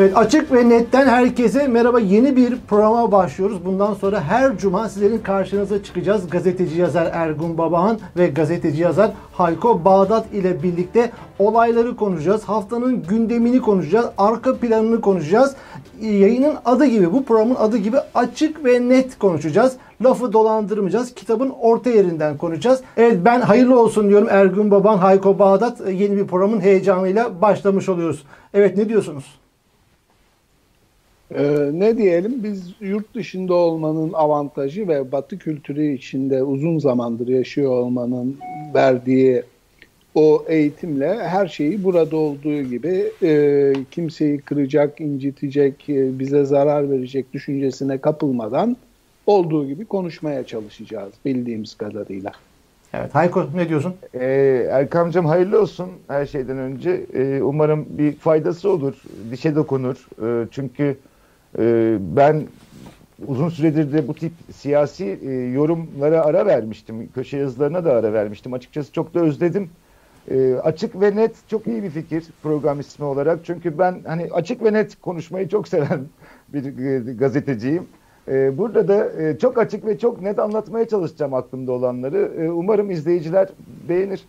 Evet açık ve netten herkese merhaba. Yeni bir programa başlıyoruz. Bundan sonra her cuma sizlerin karşınıza çıkacağız. Gazeteci yazar Ergun Babahan ve gazeteci yazar Hayko Bağdat ile birlikte olayları konuşacağız. Haftanın gündemini konuşacağız. Arka planını konuşacağız. Yayının adı gibi, bu programın adı gibi açık ve net konuşacağız. Lafı dolandırmayacağız. Kitabın orta yerinden konuşacağız. Evet ben hayırlı olsun diyorum Ergun Baban, Hayko Bağdat. Yeni bir programın heyecanıyla başlamış oluyoruz. Evet ne diyorsunuz? Ee, ne diyelim biz yurt dışında olmanın avantajı ve batı kültürü içinde uzun zamandır yaşıyor olmanın verdiği o eğitimle her şeyi burada olduğu gibi e, kimseyi kıracak, incitecek, e, bize zarar verecek düşüncesine kapılmadan olduğu gibi konuşmaya çalışacağız bildiğimiz kadarıyla. Evet Hayko ne diyorsun? Ee, Erkam'cığım hayırlı olsun her şeyden önce. Ee, umarım bir faydası olur, dişe dokunur. Ee, çünkü ee, ben uzun süredir de bu tip siyasi e, yorumlara ara vermiştim. Köşe yazılarına da ara vermiştim. Açıkçası çok da özledim. Ee, açık ve net çok iyi bir fikir program ismi olarak. Çünkü ben hani açık ve net konuşmayı çok seven bir e, gazeteciyim. Ee, burada da e, çok açık ve çok net anlatmaya çalışacağım aklımda olanları. umarım izleyiciler beğenir.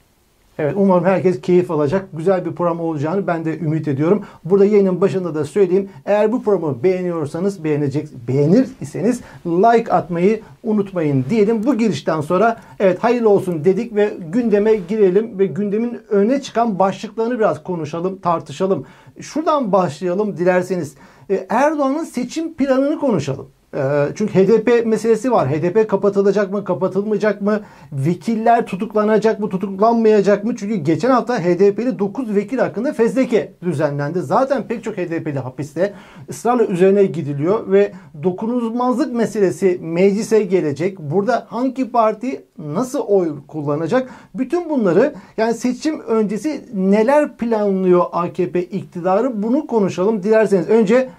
Evet umarım herkes keyif alacak. Güzel bir program olacağını ben de ümit ediyorum. Burada yayının başında da söyleyeyim. Eğer bu programı beğeniyorsanız, beğenecek, beğenir iseniz like atmayı unutmayın diyelim. Bu girişten sonra evet hayırlı olsun dedik ve gündeme girelim ve gündemin öne çıkan başlıklarını biraz konuşalım, tartışalım. Şuradan başlayalım dilerseniz. E, Erdoğan'ın seçim planını konuşalım. Ee, çünkü HDP meselesi var. HDP kapatılacak mı, kapatılmayacak mı? Vekiller tutuklanacak mı, tutuklanmayacak mı? Çünkü geçen hafta HDP'li 9 vekil hakkında fezleke düzenlendi. Zaten pek çok HDP'li hapiste ısrarla üzerine gidiliyor ve dokunulmazlık meselesi meclise gelecek. Burada hangi parti nasıl oy kullanacak? Bütün bunları yani seçim öncesi neler planlıyor AKP iktidarı bunu konuşalım. Dilerseniz önce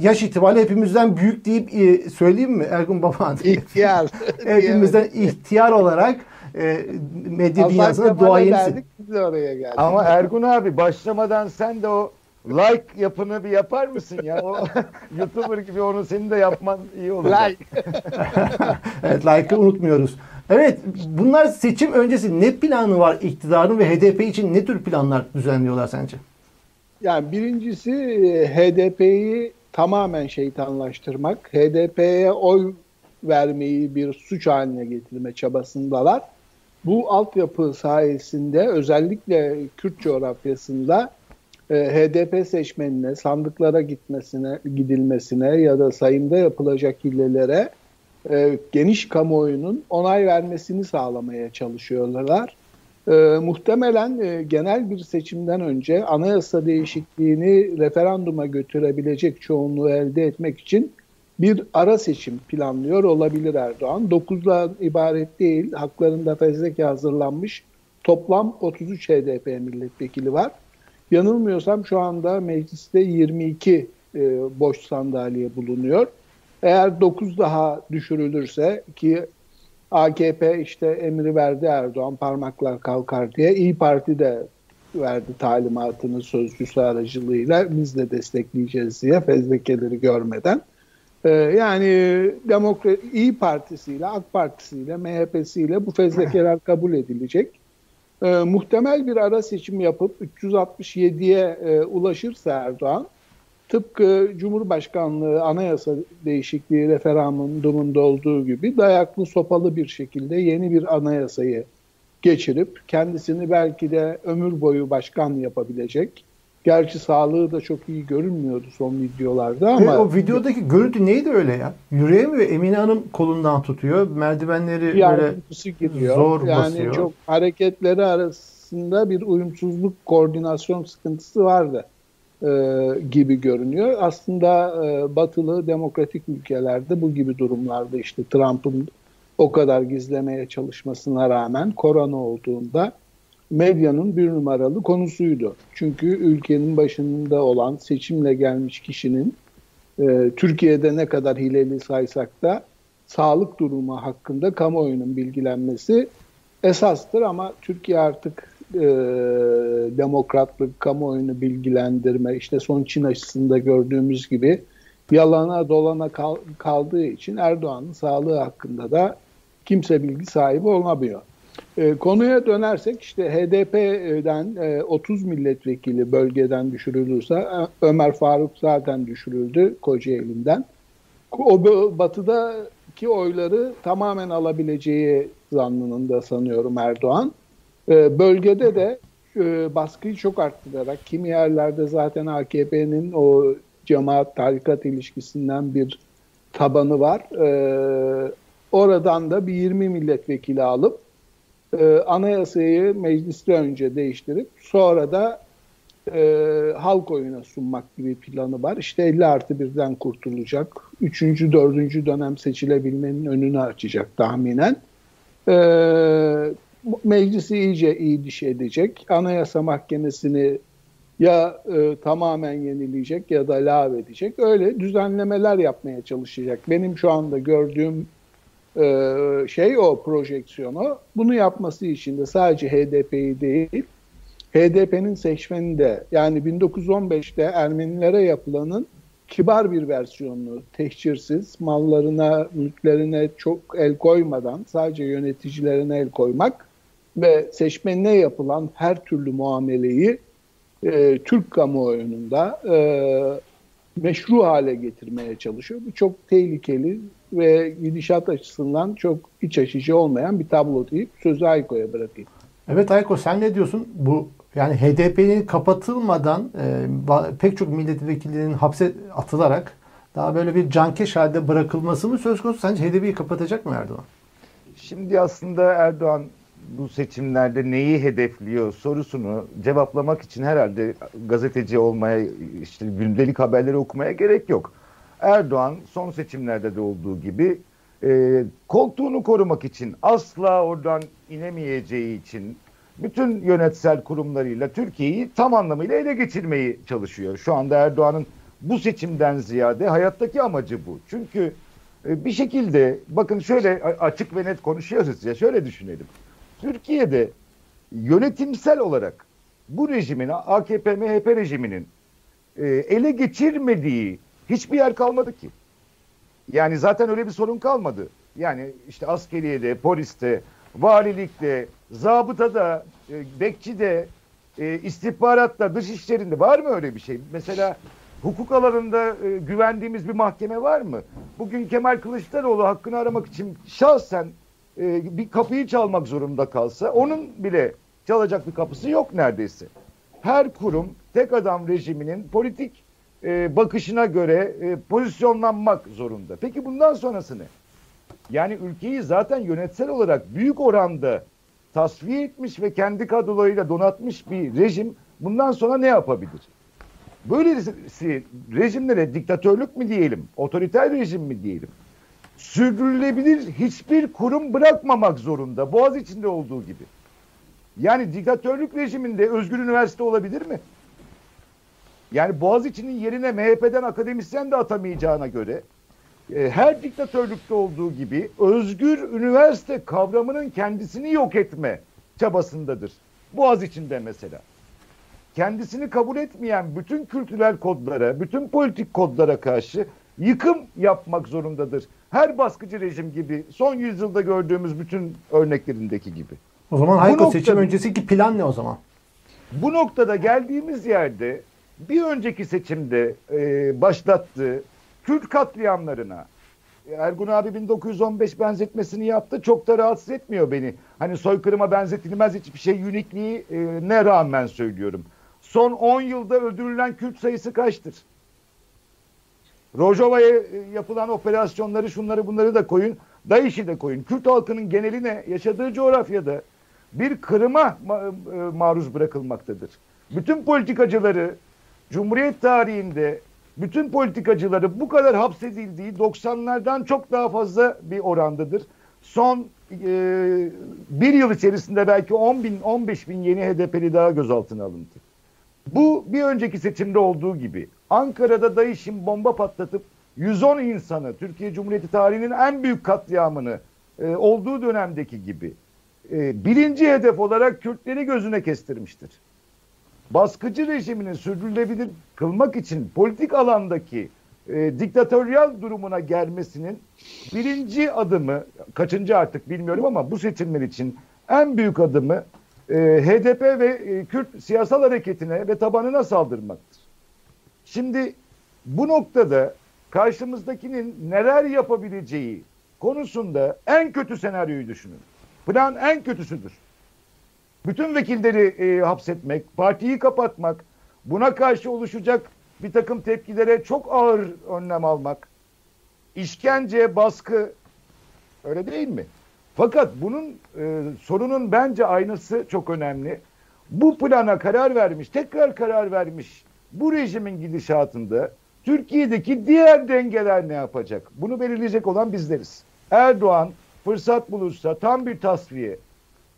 yaş itibariyle hepimizden büyük deyip e, söyleyeyim mi Ergun Baban? İhtiyar. hepimizden ihtiyar olarak e, medya dünyasına duayensin. Biz oraya geldik. Ama Ergun abi başlamadan sen de o like yapını bir yapar mısın ya? O YouTuber gibi onu senin de yapman iyi olur. Like. evet like'ı unutmuyoruz. Evet bunlar seçim öncesi ne planı var iktidarın ve HDP için ne tür planlar düzenliyorlar sence? Yani birincisi e, HDP'yi tamamen şeytanlaştırmak, HDP'ye oy vermeyi bir suç haline getirme çabasındalar. Bu altyapı sayesinde özellikle Kürt coğrafyasında e, HDP seçmenine, sandıklara gitmesine, gidilmesine ya da sayımda yapılacak hillelere e, geniş kamuoyunun onay vermesini sağlamaya çalışıyorlar. E, muhtemelen e, genel bir seçimden önce anayasa değişikliğini referanduma götürebilecek çoğunluğu elde etmek için bir ara seçim planlıyor olabilir Erdoğan. 9'dan ibaret değil, haklarında fezleke hazırlanmış toplam 33 HDP milletvekili var. Yanılmıyorsam şu anda mecliste 22 e, boş sandalye bulunuyor. Eğer 9 daha düşürülürse ki AKP işte emri verdi Erdoğan parmaklar kalkar diye. İyi Parti de verdi talimatını sözcüsü aracılığıyla biz de destekleyeceğiz diye fezlekeleri görmeden. Ee, yani Demokrat İyi Partisi'yle, AK Partisi'yle, MHP'siyle bu fezlekeler kabul edilecek. Ee, muhtemel bir ara seçim yapıp 367'ye e, ulaşırsa Erdoğan tıpkı Cumhurbaşkanlığı anayasa değişikliği referandumunda olduğu gibi dayaklı sopalı bir şekilde yeni bir anayasayı geçirip kendisini belki de ömür boyu başkan yapabilecek. Gerçi sağlığı da çok iyi görünmüyordu son videolarda ama... E, o videodaki görüntü neydi öyle ya? Yürüyemiyor. Emine Hanım kolundan tutuyor. Merdivenleri böyle giriyor. zor yani basıyor. Yani çok hareketleri arasında bir uyumsuzluk, koordinasyon sıkıntısı vardı gibi görünüyor. Aslında e, batılı demokratik ülkelerde bu gibi durumlarda işte Trump'ın o kadar gizlemeye çalışmasına rağmen korona olduğunda medyanın bir numaralı konusuydu. Çünkü ülkenin başında olan seçimle gelmiş kişinin e, Türkiye'de ne kadar hileli saysak da sağlık durumu hakkında kamuoyunun bilgilenmesi esastır ama Türkiye artık e, demokratlık, kamuoyunu bilgilendirme, işte son Çin aşısında gördüğümüz gibi yalana dolana kal, kaldığı için Erdoğan'ın sağlığı hakkında da kimse bilgi sahibi olamıyor. E, konuya dönersek işte HDP'den e, 30 milletvekili bölgeden düşürülürse e, Ömer Faruk zaten düşürüldü Kocaeli'nden. O batıdaki oyları tamamen alabileceği zannında sanıyorum Erdoğan. E, bölgede de e, baskıyı çok arttırarak kimi yerlerde zaten AKP'nin o cemaat tarikat ilişkisinden bir tabanı var. E, oradan da bir 20 milletvekili alıp e, anayasayı mecliste önce değiştirip sonra da e, halk oyuna sunmak gibi planı var. İşte 50 artı birden kurtulacak. Üçüncü, dördüncü dönem seçilebilmenin önünü açacak tahminen. E, meclisi iyice iyi diş edecek. Anayasa mahkemesini ya e, tamamen yenileyecek ya da lav edecek. Öyle düzenlemeler yapmaya çalışacak. Benim şu anda gördüğüm e, şey o projeksiyonu. Bunu yapması için de sadece HDP'yi değil, HDP'nin seçmeni de yani 1915'te Ermenilere yapılanın kibar bir versiyonunu tehcirsiz, mallarına, mülklerine çok el koymadan sadece yöneticilerine el koymak ve seçmenine yapılan her türlü muameleyi e, Türk kamuoyunda e, meşru hale getirmeye çalışıyor. Bu çok tehlikeli ve gidişat açısından çok iç açıcı olmayan bir tablo deyip sözü Ayko'ya bırakayım. Evet Ayko sen ne diyorsun? Bu yani HDP'nin kapatılmadan e, pek çok milletvekillerinin hapse atılarak daha böyle bir cankeş halde bırakılması mı söz konusu? Sence HDP'yi kapatacak mı Erdoğan? Şimdi aslında Erdoğan bu seçimlerde neyi hedefliyor sorusunu cevaplamak için herhalde gazeteci olmaya, işte gündelik haberleri okumaya gerek yok. Erdoğan son seçimlerde de olduğu gibi e, koltuğunu korumak için asla oradan inemeyeceği için bütün yönetsel kurumlarıyla Türkiye'yi tam anlamıyla ele geçirmeyi çalışıyor. Şu anda Erdoğan'ın bu seçimden ziyade hayattaki amacı bu. Çünkü e, bir şekilde bakın şöyle açık ve net konuşuyoruz ya şöyle düşünelim. Türkiye'de yönetimsel olarak bu rejimin AKP MHP rejiminin e, ele geçirmediği hiçbir yer kalmadı ki. Yani zaten öyle bir sorun kalmadı. Yani işte askeriyede, poliste, valilikte, zabıtada, e, bekçide, e, istihbaratta, dış işlerinde var mı öyle bir şey? Mesela hukuk alanında e, güvendiğimiz bir mahkeme var mı? Bugün Kemal Kılıçdaroğlu hakkını aramak için şahsen e, bir kapıyı çalmak zorunda kalsa onun bile çalacak bir kapısı yok neredeyse. Her kurum tek adam rejiminin politik e, bakışına göre e, pozisyonlanmak zorunda. Peki bundan sonrası ne? Yani ülkeyi zaten yönetsel olarak büyük oranda tasfiye etmiş ve kendi kadrolarıyla donatmış bir rejim bundan sonra ne yapabilir? Böylesi rejimlere diktatörlük mü diyelim, otoriter rejim mi diyelim? Sürdürülebilir hiçbir kurum bırakmamak zorunda. Boğaz içinde olduğu gibi. Yani diktatörlük rejiminde özgür üniversite olabilir mi? Yani Boğaziçi'nin yerine MHP'den akademisyen de atamayacağına göre e, her diktatörlükte olduğu gibi özgür üniversite kavramının kendisini yok etme çabasındadır. Boğaziçi'nde mesela. Kendisini kabul etmeyen bütün kültürel kodlara, bütün politik kodlara karşı yıkım yapmak zorundadır. Her baskıcı rejim gibi son yüzyılda gördüğümüz bütün örneklerindeki gibi. O zaman Hayko noktada, seçim öncesiki plan ne o zaman? Bu noktada geldiğimiz yerde bir önceki seçimde e, başlattığı Kürt katliamlarına Ergun abi 1915 benzetmesini yaptı. Çok da rahatsız etmiyor beni. Hani soykırıma benzetilmez hiçbir şey unikliği e, ne rağmen söylüyorum. Son 10 yılda öldürülen Kürt sayısı kaçtır? Rojava'ya e, yapılan operasyonları şunları bunları da koyun. DAEŞ'i de koyun. Kürt halkının geneline yaşadığı coğrafyada bir kırıma e, maruz bırakılmaktadır. Bütün politikacıları Cumhuriyet tarihinde bütün politikacıları bu kadar hapsedildiği 90'lardan çok daha fazla bir orandadır. Son e, bir yıl içerisinde belki 10 bin, 15 bin yeni HDP'li daha gözaltına alındı. Bu bir önceki seçimde olduğu gibi Ankara'da DAEŞ'in bomba patlatıp 110 insanı Türkiye Cumhuriyeti tarihinin en büyük katliamını e, olduğu dönemdeki gibi e, birinci hedef olarak Kürtleri gözüne kestirmiştir. Baskıcı rejiminin sürdürülebilir kılmak için politik alandaki e, diktatöryal durumuna gelmesinin birinci adımı, kaçıncı artık bilmiyorum ama bu seçimler için en büyük adımı e, HDP ve e, Kürt siyasal hareketine ve tabanına saldırmaktır. Şimdi bu noktada karşımızdakinin neler yapabileceği konusunda en kötü senaryoyu düşünün. Plan en kötüsüdür. Bütün vekilleri e, hapsetmek, partiyi kapatmak, buna karşı oluşacak bir takım tepkilere çok ağır önlem almak, işkence, baskı öyle değil mi? Fakat bunun e, sorunun bence aynısı çok önemli. Bu plana karar vermiş, tekrar karar vermiş bu rejimin gidişatında Türkiye'deki diğer dengeler ne yapacak? Bunu belirleyecek olan bizleriz. Erdoğan fırsat bulursa tam bir tasfiye,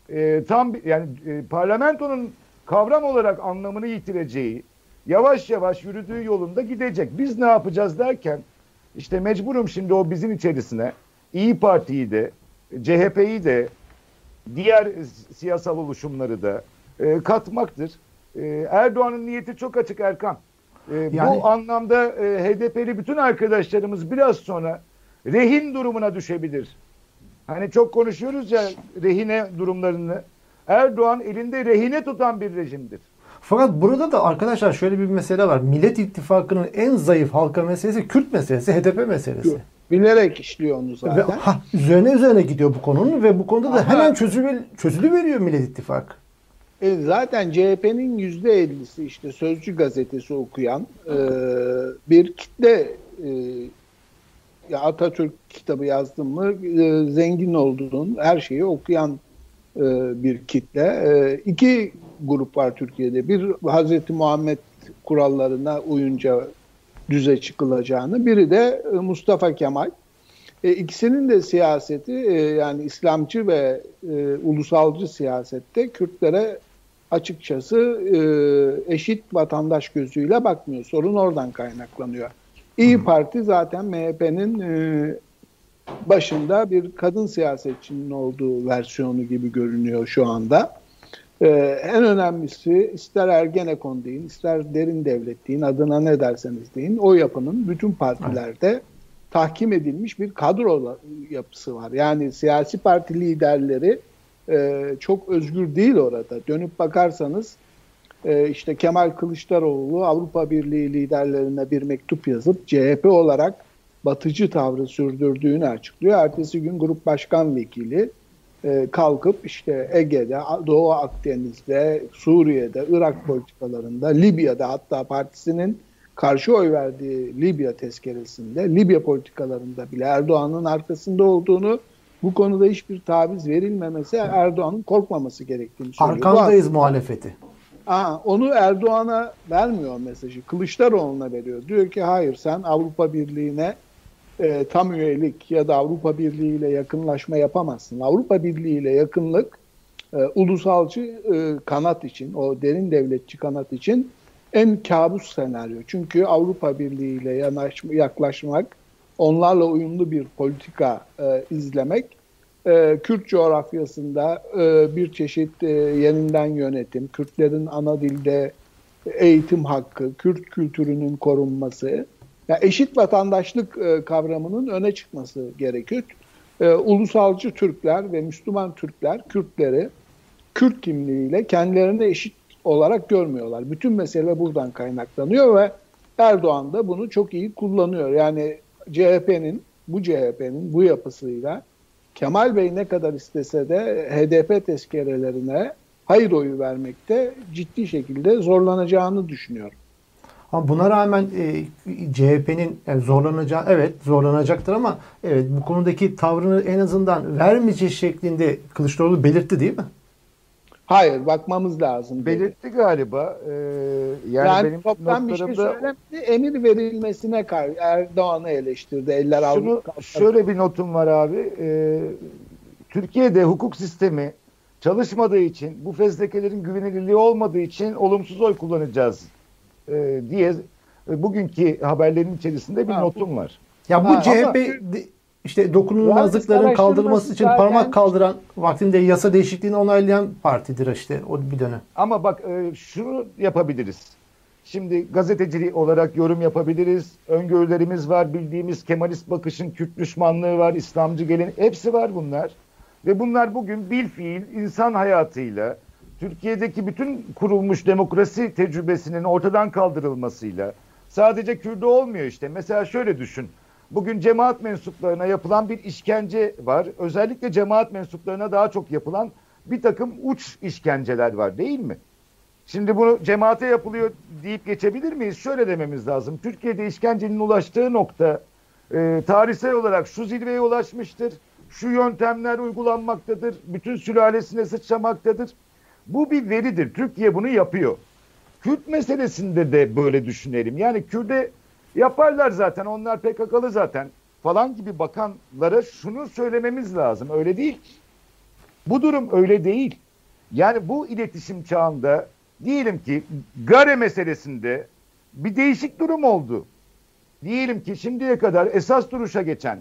e, tam bir, yani e, parlamentonun kavram olarak anlamını yitireceği, yavaş yavaş yürüdüğü yolunda gidecek. Biz ne yapacağız derken işte mecburum şimdi o bizim içerisine İyi Parti'yi de, CHP'yi de, diğer siyasal oluşumları da e, katmaktır. E, Erdoğan'ın niyeti çok açık Erkan. E, yani... Bu anlamda e, HDP'li bütün arkadaşlarımız biraz sonra rehin durumuna düşebilir. Hani çok konuşuyoruz ya rehine durumlarını. Erdoğan elinde rehine tutan bir rejimdir. Fakat burada da arkadaşlar şöyle bir mesele var. Millet İttifakı'nın en zayıf halka meselesi Kürt meselesi, HDP meselesi. Bilerek işliyor onu zaten. Ve, ha, üzerine üzerine gidiyor bu konunun ve bu konuda da Aha. hemen çözülü, çözülü veriyor Millet İttifakı. E, zaten CHP'nin yüzde ellisi işte Sözcü gazetesi okuyan e, bir kitle e, ya Atatürk kitabı yazdım mı e, zengin olduğun her şeyi okuyan e, bir kitle. E, iki grup var Türkiye'de. Bir Hazreti Muhammed kurallarına uyunca düze çıkılacağını. Biri de e, Mustafa Kemal. E, ikisinin de siyaseti e, yani İslamcı ve e, ulusalcı siyasette Kürtlere açıkçası e, eşit vatandaş gözüyle bakmıyor. Sorun oradan kaynaklanıyor. İyi Parti zaten MHP'nin e, başında bir kadın siyasetçinin olduğu versiyonu gibi görünüyor şu anda. Ee, en önemlisi ister Ergenekon deyin, ister derin devlet deyin, adına ne derseniz deyin, o yapının bütün partilerde evet. tahkim edilmiş bir kadro yapısı var. Yani siyasi parti liderleri e, çok özgür değil orada. Dönüp bakarsanız e, işte Kemal Kılıçdaroğlu Avrupa Birliği liderlerine bir mektup yazıp CHP olarak batıcı tavrı sürdürdüğünü açıklıyor. Ertesi gün grup başkan vekili e, kalkıp işte Ege'de, Doğu Akdeniz'de, Suriye'de, Irak politikalarında, Libya'da hatta partisinin karşı oy verdiği Libya tezkeresinde, Libya politikalarında bile Erdoğan'ın arkasında olduğunu bu konuda hiçbir taviz verilmemesi Erdoğan'ın korkmaması gerektiğini söylüyor. Arkandayız muhalefeti. Aa, onu Erdoğan'a vermiyor mesajı. Kılıçdaroğlu'na veriyor. Diyor ki hayır sen Avrupa Birliği'ne e, tam üyelik ya da Avrupa Birliği ile yakınlaşma yapamazsın. Avrupa Birliği ile yakınlık e, ulusalcı e, kanat için, o derin devletçi kanat için en kabus senaryo. Çünkü Avrupa Birliği ile yanaşma, yaklaşmak, onlarla uyumlu bir politika e, izlemek, e, Kürt coğrafyasında e, bir çeşit e, yeniden yönetim, Kürtlerin ana dilde eğitim hakkı, Kürt kültürünün korunması, yani eşit vatandaşlık e, kavramının öne çıkması gerekiyor. E, ulusalcı Türkler ve Müslüman Türkler Kürtleri Kürt kimliğiyle kendilerini eşit olarak görmüyorlar. Bütün mesele buradan kaynaklanıyor ve Erdoğan da bunu çok iyi kullanıyor. Yani CHP'nin, bu CHP'nin bu yapısıyla Kemal Bey ne kadar istese de HDP tezkerelerine hayır oyu vermekte ciddi şekilde zorlanacağını düşünüyorum. Ama buna rağmen e, CHP'nin yani zorlanacağı evet zorlanacaktır ama evet bu konudaki tavrını en azından vermeyeceği şeklinde Kılıçdaroğlu belirtti değil mi? Hayır bakmamız lazım. Belirtti galiba. Ee, yani, yani benim toplam bir şey söylemedi. Emir verilmesine karşı Erdoğan'ı eleştirdi. Eller Şunu, şöyle bir notum var abi. Ee, Türkiye'de hukuk sistemi çalışmadığı için bu fezlekelerin güvenilirliği olmadığı için olumsuz oy kullanacağız e, diye e, bugünkü haberlerin içerisinde bir ha, notum var. Ya bu ha, CHP ama, işte dokunulmazlıkların kaldırılması için zaten... parmak kaldıran vaktinde yasa değişikliğini onaylayan partidir işte o bir dönem. Ama bak e, şunu yapabiliriz. Şimdi gazeteci olarak yorum yapabiliriz. Öngörülerimiz var. Bildiğimiz Kemalist bakışın Kürt düşmanlığı var. İslamcı gelin. Hepsi var bunlar. Ve bunlar bugün bil fiil insan hayatıyla Türkiye'deki bütün kurulmuş demokrasi tecrübesinin ortadan kaldırılmasıyla sadece Kürt'ü olmuyor işte. Mesela şöyle düşün. Bugün cemaat mensuplarına yapılan bir işkence var. Özellikle cemaat mensuplarına daha çok yapılan bir takım uç işkenceler var değil mi? Şimdi bunu cemaate yapılıyor deyip geçebilir miyiz? Şöyle dememiz lazım. Türkiye'de işkencenin ulaştığı nokta e, tarihsel olarak şu zirveye ulaşmıştır. Şu yöntemler uygulanmaktadır. Bütün sülalesine sıçramaktadır. Bu bir veridir. Türkiye bunu yapıyor. Kürt meselesinde de böyle düşünelim. Yani Kürt'e yaparlar zaten onlar PKK'lı zaten falan gibi bakanlara şunu söylememiz lazım. Öyle değil. Bu durum öyle değil. Yani bu iletişim çağında diyelim ki Gare meselesinde bir değişik durum oldu. Diyelim ki şimdiye kadar esas duruşa geçen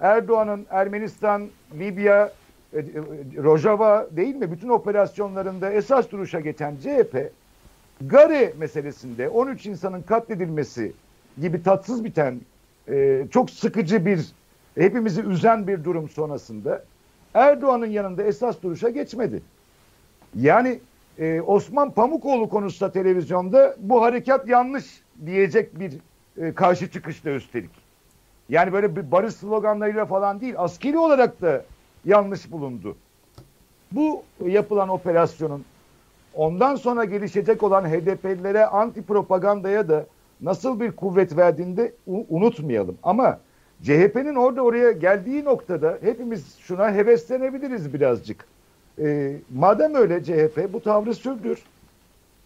Erdoğan'ın Ermenistan, Libya, e, e, Rojava değil mi? Bütün operasyonlarında esas duruşa geçen CHP Gare meselesinde 13 insanın katledilmesi gibi tatsız biten e, çok sıkıcı bir hepimizi üzen bir durum sonrasında Erdoğan'ın yanında esas duruşa geçmedi. Yani e, Osman Pamukoğlu konusunda televizyonda bu harekat yanlış diyecek bir e, karşı çıkışta üstelik. Yani böyle bir barış sloganlarıyla falan değil askeri olarak da yanlış bulundu. Bu yapılan operasyonun ondan sonra gelişecek olan HDP'lilere anti propagandaya da nasıl bir kuvvet verdiğini de unutmayalım. Ama CHP'nin orada oraya geldiği noktada hepimiz şuna heveslenebiliriz birazcık. E, madem öyle CHP bu tavrı sürdür.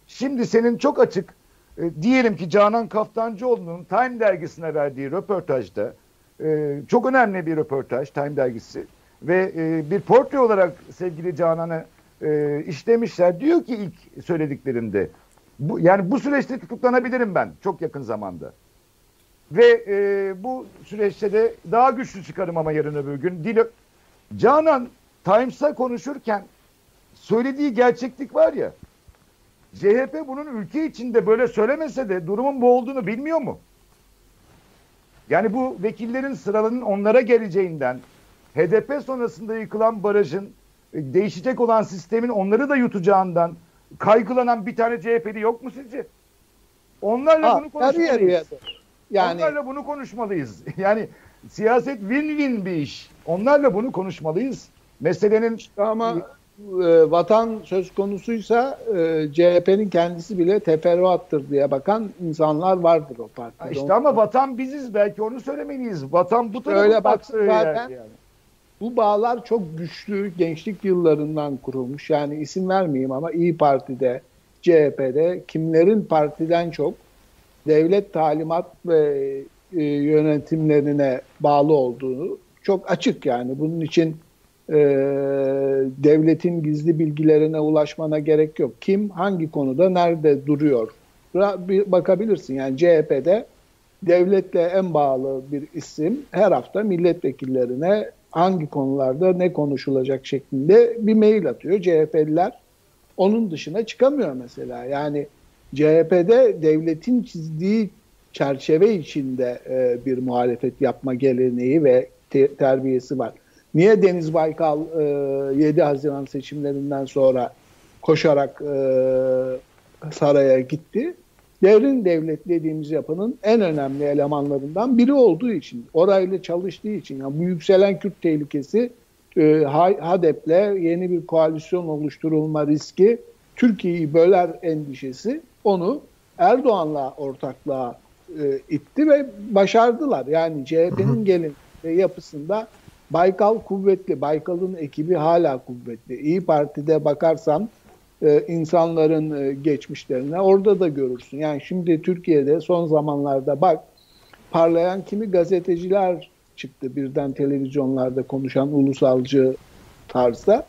Şimdi senin çok açık e, diyelim ki Canan Kaftancıoğlu'nun Time dergisine verdiği röportajda e, çok önemli bir röportaj Time dergisi ve e, bir portre olarak sevgili Canan'ı e, işlemişler. Diyor ki ilk söylediklerinde bu, yani bu süreçte tutuklanabilirim ben çok yakın zamanda. Ve e, bu süreçte de daha güçlü çıkarım ama yarın öbür gün. Dil Canan Times'a konuşurken söylediği gerçeklik var ya. CHP bunun ülke içinde böyle söylemese de durumun bu olduğunu bilmiyor mu? Yani bu vekillerin sıralarının onlara geleceğinden, HDP sonrasında yıkılan barajın, e, değişecek olan sistemin onları da yutacağından kaygılanan bir tane CHP'li yok mu sizce? Onlarla ha, bunu konuşmalıyız. Yani... Onlarla bunu konuşmalıyız. Yani siyaset win-win bir iş. Onlarla bunu konuşmalıyız. Meselenin ama e, vatan söz konusuysa e, CHP'nin kendisi bile teferruattır diye bakan insanlar vardır o partide. İşte ama vatan biziz belki onu söylemeliyiz. Vatan bu tarafa Öyle baktığı zaten yani. Bu bağlar çok güçlü gençlik yıllarından kurulmuş. Yani isim vermeyeyim ama İyi Parti'de, CHP'de kimlerin partiden çok devlet talimat ve e, yönetimlerine bağlı olduğunu çok açık yani. Bunun için e, devletin gizli bilgilerine ulaşmana gerek yok. Kim hangi konuda nerede duruyor? Bakabilirsin yani CHP'de devletle en bağlı bir isim her hafta milletvekillerine hangi konularda ne konuşulacak şeklinde bir mail atıyor. CHP'liler onun dışına çıkamıyor mesela. Yani CHP'de devletin çizdiği çerçeve içinde e, bir muhalefet yapma geleneği ve te- terbiyesi var. Niye Deniz Baykal e, 7 Haziran seçimlerinden sonra koşarak e, saraya gitti? Devrin devlet dediğimiz yapının en önemli elemanlarından biri olduğu için, orayla çalıştığı için, yani bu yükselen Kürt tehlikesi e, HADEP'le yeni bir koalisyon oluşturulma riski, Türkiye'yi böler endişesi onu Erdoğan'la ortaklığa e, itti ve başardılar. Yani CHP'nin gelin yapısında Baykal kuvvetli. Baykal'ın ekibi hala kuvvetli. İyi Parti'de bakarsan e, insanların e, geçmişlerine orada da görürsün. Yani şimdi Türkiye'de son zamanlarda bak parlayan kimi gazeteciler çıktı birden televizyonlarda konuşan ulusalcı tarzda.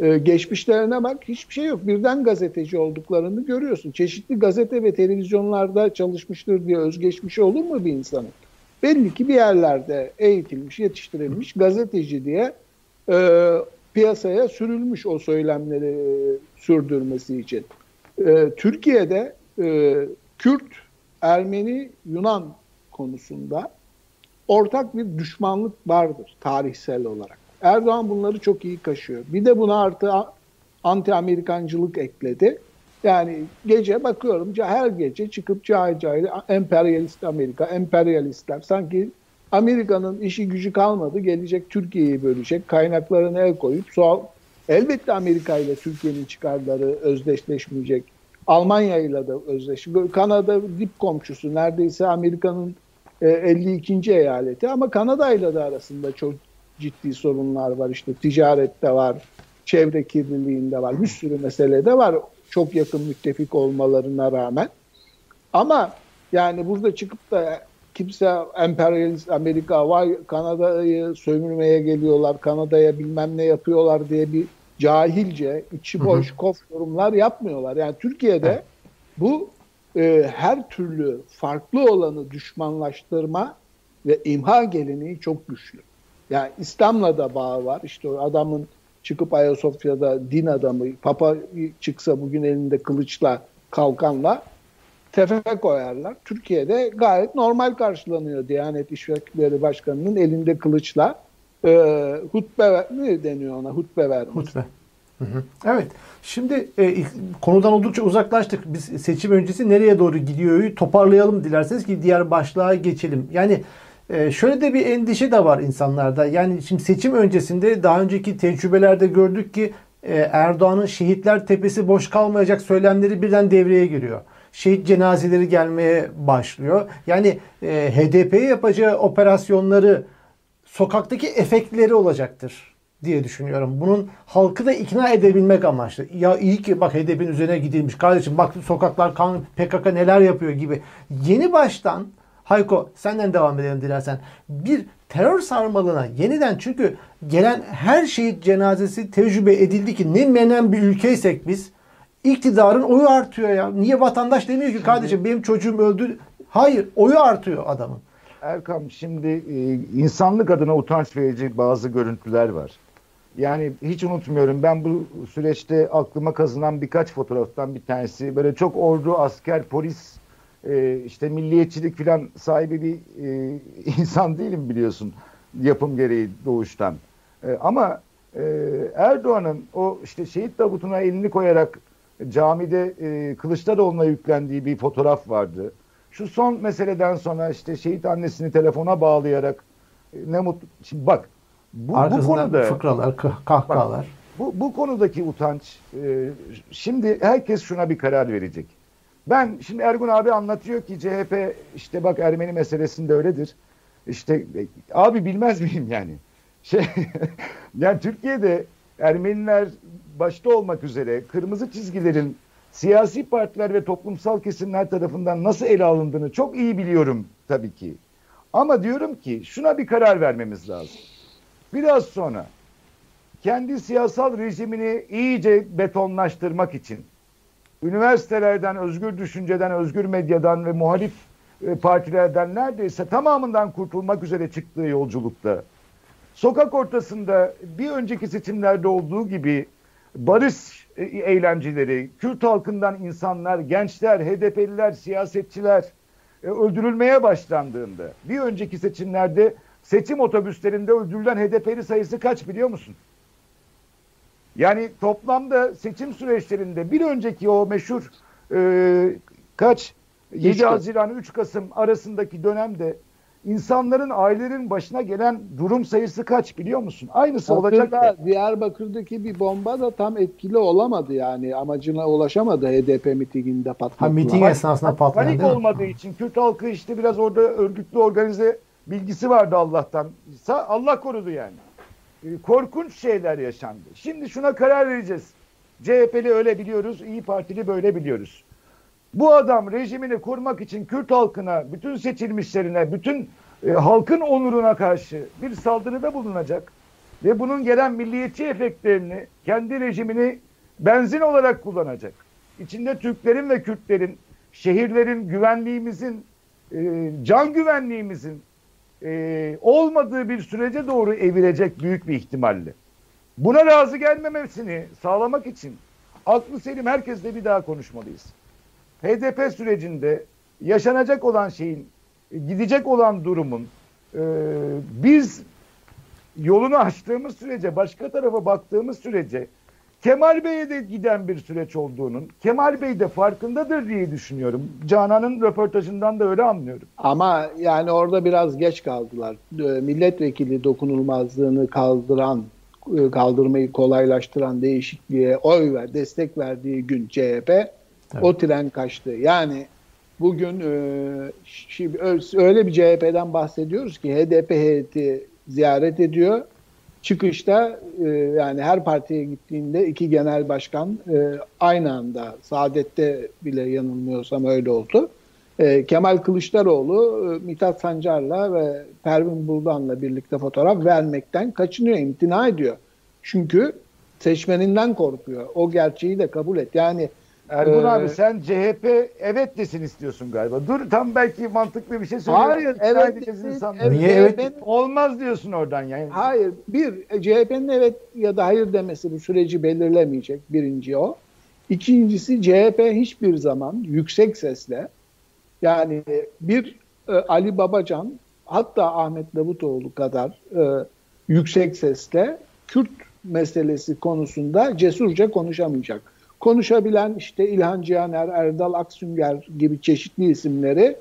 Ee, geçmişlerine bak hiçbir şey yok. Birden gazeteci olduklarını görüyorsun. Çeşitli gazete ve televizyonlarda çalışmıştır diye özgeçmişi olur mu bir insanın? belli ki bir yerlerde eğitilmiş, yetiştirilmiş gazeteci diye e, piyasaya sürülmüş o söylemleri e, sürdürmesi için. E, Türkiye'de e, Kürt, Ermeni, Yunan konusunda ortak bir düşmanlık vardır tarihsel olarak. Erdoğan bunları çok iyi kaşıyor. Bir de buna artı anti-Amerikancılık ekledi. Yani gece bakıyorum her gece çıkıp cahil cahil emperyalist Amerika, emperyalistler sanki Amerika'nın işi gücü kalmadı. Gelecek Türkiye'yi bölecek. Kaynaklarını el koyup sual elbette Amerika ile Türkiye'nin çıkarları özdeşleşmeyecek. Almanya ile de özdeşleşmeyecek. Kanada dip komşusu neredeyse Amerika'nın 52. E, eyaleti ama Kanada ile de arasında çok ciddi sorunlar var. İşte ticarette var, çevre kirliliğinde var, bir sürü meselede var. Çok yakın müttefik olmalarına rağmen. Ama yani burada çıkıp da kimse emperyalist Amerika vay Kanada'yı sömürmeye geliyorlar, Kanada'ya bilmem ne yapıyorlar diye bir cahilce, içi boş, kof yorumlar yapmıyorlar. Yani Türkiye'de bu e, her türlü farklı olanı düşmanlaştırma ve imha geleneği çok güçlü. Yani İslam'la da bağı var. İşte o adamın çıkıp Ayasofya'da din adamı, papa çıksa bugün elinde kılıçla, kalkanla tefe koyarlar. Türkiye'de gayet normal karşılanıyor Diyanet İşleri Başkanı'nın elinde kılıçla e, hutbe ne deniyor ona hutbe vermiş. Hutbe. Hı hı. Evet. Şimdi e, konudan oldukça uzaklaştık. Biz seçim öncesi nereye doğru gidiyor toparlayalım dilerseniz ki diğer başlığa geçelim. Yani e, şöyle de bir endişe de var insanlarda. Yani şimdi seçim öncesinde daha önceki tecrübelerde gördük ki e, Erdoğan'ın şehitler tepesi boş kalmayacak söylemleri birden devreye giriyor şehit cenazeleri gelmeye başlıyor. Yani e, HDP'ye yapacağı operasyonları sokaktaki efektleri olacaktır diye düşünüyorum. Bunun halkı da ikna edebilmek amaçlı. Ya iyi ki bak HDP'nin üzerine gidilmiş. Kardeşim bak sokaklar kan PKK neler yapıyor gibi. Yeni baştan Hayko senden devam edelim dilersen. Bir terör sarmalına yeniden çünkü gelen her şehit cenazesi tecrübe edildi ki ne menen bir ülkeysek biz iktidarın oyu artıyor ya. Niye vatandaş demiyor ki kardeşim benim çocuğum öldü. Hayır oyu artıyor adamın. Erkam şimdi e, insanlık adına utanç verici bazı görüntüler var. Yani hiç unutmuyorum ben bu süreçte aklıma kazınan birkaç fotoğraftan bir tanesi böyle çok ordu, asker, polis e, işte milliyetçilik falan sahibi bir e, insan değilim biliyorsun yapım gereği doğuştan. E, ama e, Erdoğan'ın o işte şehit tabutuna elini koyarak camide e, Kılıçdaroğlu'na yüklendiği bir fotoğraf vardı. Şu son meseleden sonra işte şehit annesini telefona bağlayarak e, ne mutlu. Şimdi bak bu, bu konuda fıkralar, kahkahalar. Bak, bu, bu konudaki utanç e, şimdi herkes şuna bir karar verecek. Ben şimdi Ergun abi anlatıyor ki CHP işte bak Ermeni meselesinde öyledir. İşte e, abi bilmez miyim yani? Şey yani Türkiye'de Ermeniler başta olmak üzere kırmızı çizgilerin siyasi partiler ve toplumsal kesimler tarafından nasıl ele alındığını çok iyi biliyorum tabii ki. Ama diyorum ki şuna bir karar vermemiz lazım. Biraz sonra kendi siyasal rejimini iyice betonlaştırmak için üniversitelerden, özgür düşünceden, özgür medyadan ve muhalif e, partilerden neredeyse tamamından kurtulmak üzere çıktığı yolculukta sokak ortasında bir önceki seçimlerde olduğu gibi barış e, eğlenceleri, Kürt halkından insanlar, gençler, HDP'liler, siyasetçiler e, öldürülmeye başlandığında bir önceki seçimlerde seçim otobüslerinde öldürülen HDP'li sayısı kaç biliyor musun? Yani toplamda seçim süreçlerinde bir önceki o meşhur e, kaç 7 Haziran 3 Kasım arasındaki dönemde insanların ailelerin başına gelen durum sayısı kaç biliyor musun? Aynısı olacak. Da. Diyarbakır'daki bir bomba da tam etkili olamadı yani amacına ulaşamadı HDP mitinginde patladı. Ha miting esnasında patladı. Panik olmadığı için Kürt halkı işte biraz orada örgütlü organize bilgisi vardı Allah'tan. Allah korudu yani. Ee, korkunç şeyler yaşandı. Şimdi şuna karar vereceğiz. CHP'li öyle biliyoruz, İyi Partili böyle biliyoruz. Bu adam rejimini kurmak için Kürt halkına, bütün seçilmişlerine, bütün e, halkın onuruna karşı bir saldırıda bulunacak ve bunun gelen milliyetçi efektlerini kendi rejimini benzin olarak kullanacak. İçinde Türklerin ve Kürtlerin, şehirlerin, güvenliğimizin, e, can güvenliğimizin e, olmadığı bir sürece doğru evirecek büyük bir ihtimalle. Buna razı gelmemesini sağlamak için aklı selim herkesle bir daha konuşmalıyız. HDP sürecinde yaşanacak olan şeyin, gidecek olan durumun e, biz yolunu açtığımız sürece, başka tarafa baktığımız sürece Kemal Bey'e de giden bir süreç olduğunun, Kemal Bey de farkındadır diye düşünüyorum. Canan'ın röportajından da öyle anlıyorum. Ama yani orada biraz geç kaldılar. Ee, milletvekili dokunulmazlığını kaldıran, e, kaldırmayı kolaylaştıran değişikliğe oy ver, destek verdiği gün CHP evet. o tren kaçtı. Yani bugün e, öyle bir CHP'den bahsediyoruz ki HDP heyeti ziyaret ediyor çıkışta e, yani her partiye gittiğinde iki genel başkan e, aynı anda Saadet'te bile yanılmıyorsam öyle oldu. E, Kemal Kılıçdaroğlu e, Mithat Sancar'la ve Pervin Buldan'la birlikte fotoğraf vermekten kaçınıyor, imtina ediyor. Çünkü seçmeninden korkuyor. O gerçeği de kabul et. Yani Ergun ee, abi sen CHP evet desin istiyorsun galiba. Dur tam belki mantıklı bir şey söylüyorsun. Hayır evet desin. Evet, Niye evet? Olmaz diyorsun oradan yani. Hayır. Bir CHP'nin evet ya da hayır demesi bu süreci belirlemeyecek. Birinci o. İkincisi CHP hiçbir zaman yüksek sesle yani bir e, Ali Babacan hatta Ahmet Davutoğlu kadar e, yüksek sesle Kürt meselesi konusunda cesurca konuşamayacak konuşabilen işte İlhan Cihaner, Erdal Aksünger gibi çeşitli isimleri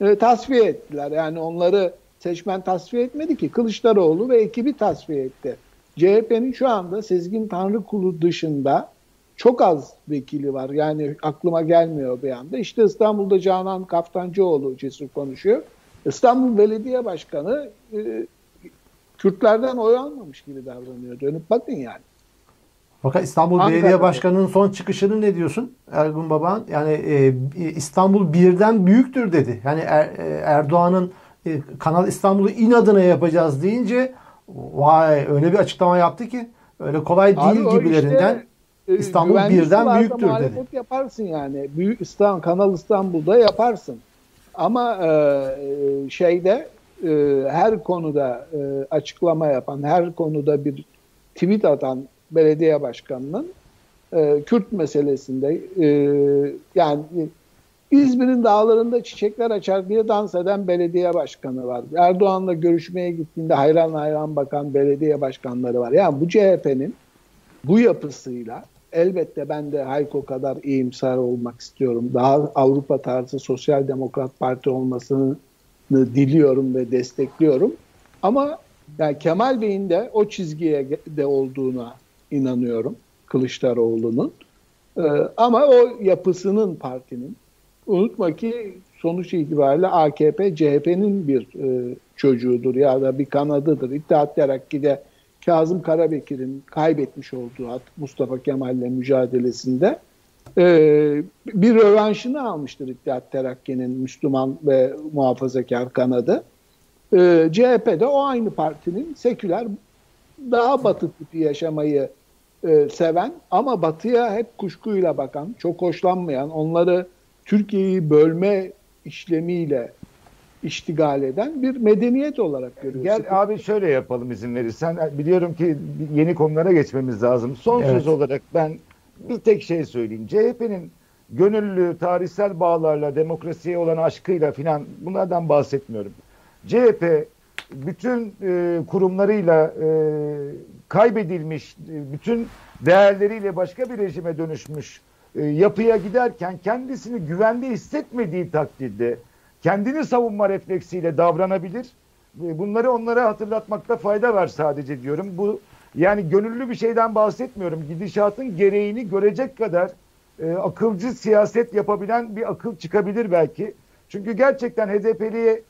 e, tasfiye ettiler. Yani onları seçmen tasfiye etmedi ki Kılıçdaroğlu ve ekibi tasfiye etti. CHP'nin şu anda Sezgin Tanrıkulu dışında çok az vekili var. Yani aklıma gelmiyor bir anda. İşte İstanbul'da Canan Kaftancıoğlu cesur konuşuyor. İstanbul Belediye Başkanı e, Kürtlerden oy almamış gibi davranıyor. Dönüp bakın yani. Fakat İstanbul Ankara'da. Belediye Başkanı'nın son çıkışını ne diyorsun Ergun Baban? Yani e, İstanbul birden büyüktür dedi. Yani er, e, Erdoğan'ın e, Kanal İstanbul'u inadına yapacağız deyince vay öyle bir açıklama yaptı ki öyle kolay değil Abi gibilerinden işte, İstanbul birden büyüktür dedi. yaparsın yani. Büyük İstanbul, Kanal İstanbul'da yaparsın. Ama e, şeyde e, her konuda e, açıklama yapan, her konuda bir tweet atan belediye başkanının e, Kürt meselesinde e, yani İzmir'in dağlarında çiçekler açar diye dans eden belediye başkanı var. Erdoğan'la görüşmeye gittiğinde hayran hayran bakan belediye başkanları var. Yani bu CHP'nin bu yapısıyla elbette ben de Hayko kadar iyimser olmak istiyorum. Daha Avrupa tarzı sosyal demokrat parti olmasını diliyorum ve destekliyorum. Ama yani Kemal Bey'in de o çizgiye de olduğuna inanıyorum Kılıçdaroğlu'nun. Ee, ama o yapısının partinin unutma ki sonuç itibariyle AKP CHP'nin bir e, çocuğudur ya da bir kanadıdır. İttihat Terakki'de Kazım Karabekir'in kaybetmiş olduğu Mustafa Kemal'le mücadelesinde e, bir rövanşını almıştır İttihat Terakki'nin Müslüman ve muhafazakar kanadı. E, CHP de o aynı partinin seküler daha batı tipi yaşamayı e, seven ama batıya hep kuşkuyla bakan, çok hoşlanmayan, onları Türkiye'yi bölme işlemiyle iştigal eden bir medeniyet olarak görüyoruz. Gel abi şöyle yapalım izin verirsen. Biliyorum ki yeni konulara geçmemiz lazım. Son evet. söz olarak ben bir tek şey söyleyeyim. CHP'nin gönüllü, tarihsel bağlarla, demokrasiye olan aşkıyla filan bunlardan bahsetmiyorum. CHP bütün e, kurumlarıyla e, kaybedilmiş, e, bütün değerleriyle başka bir rejime dönüşmüş e, yapıya giderken kendisini güvende hissetmediği takdirde kendini savunma refleksiyle davranabilir. E, bunları onlara hatırlatmakta fayda var sadece diyorum. Bu yani gönüllü bir şeyden bahsetmiyorum. Gidişatın gereğini görecek kadar e, akılcı siyaset yapabilen bir akıl çıkabilir belki. Çünkü gerçekten HDP'liye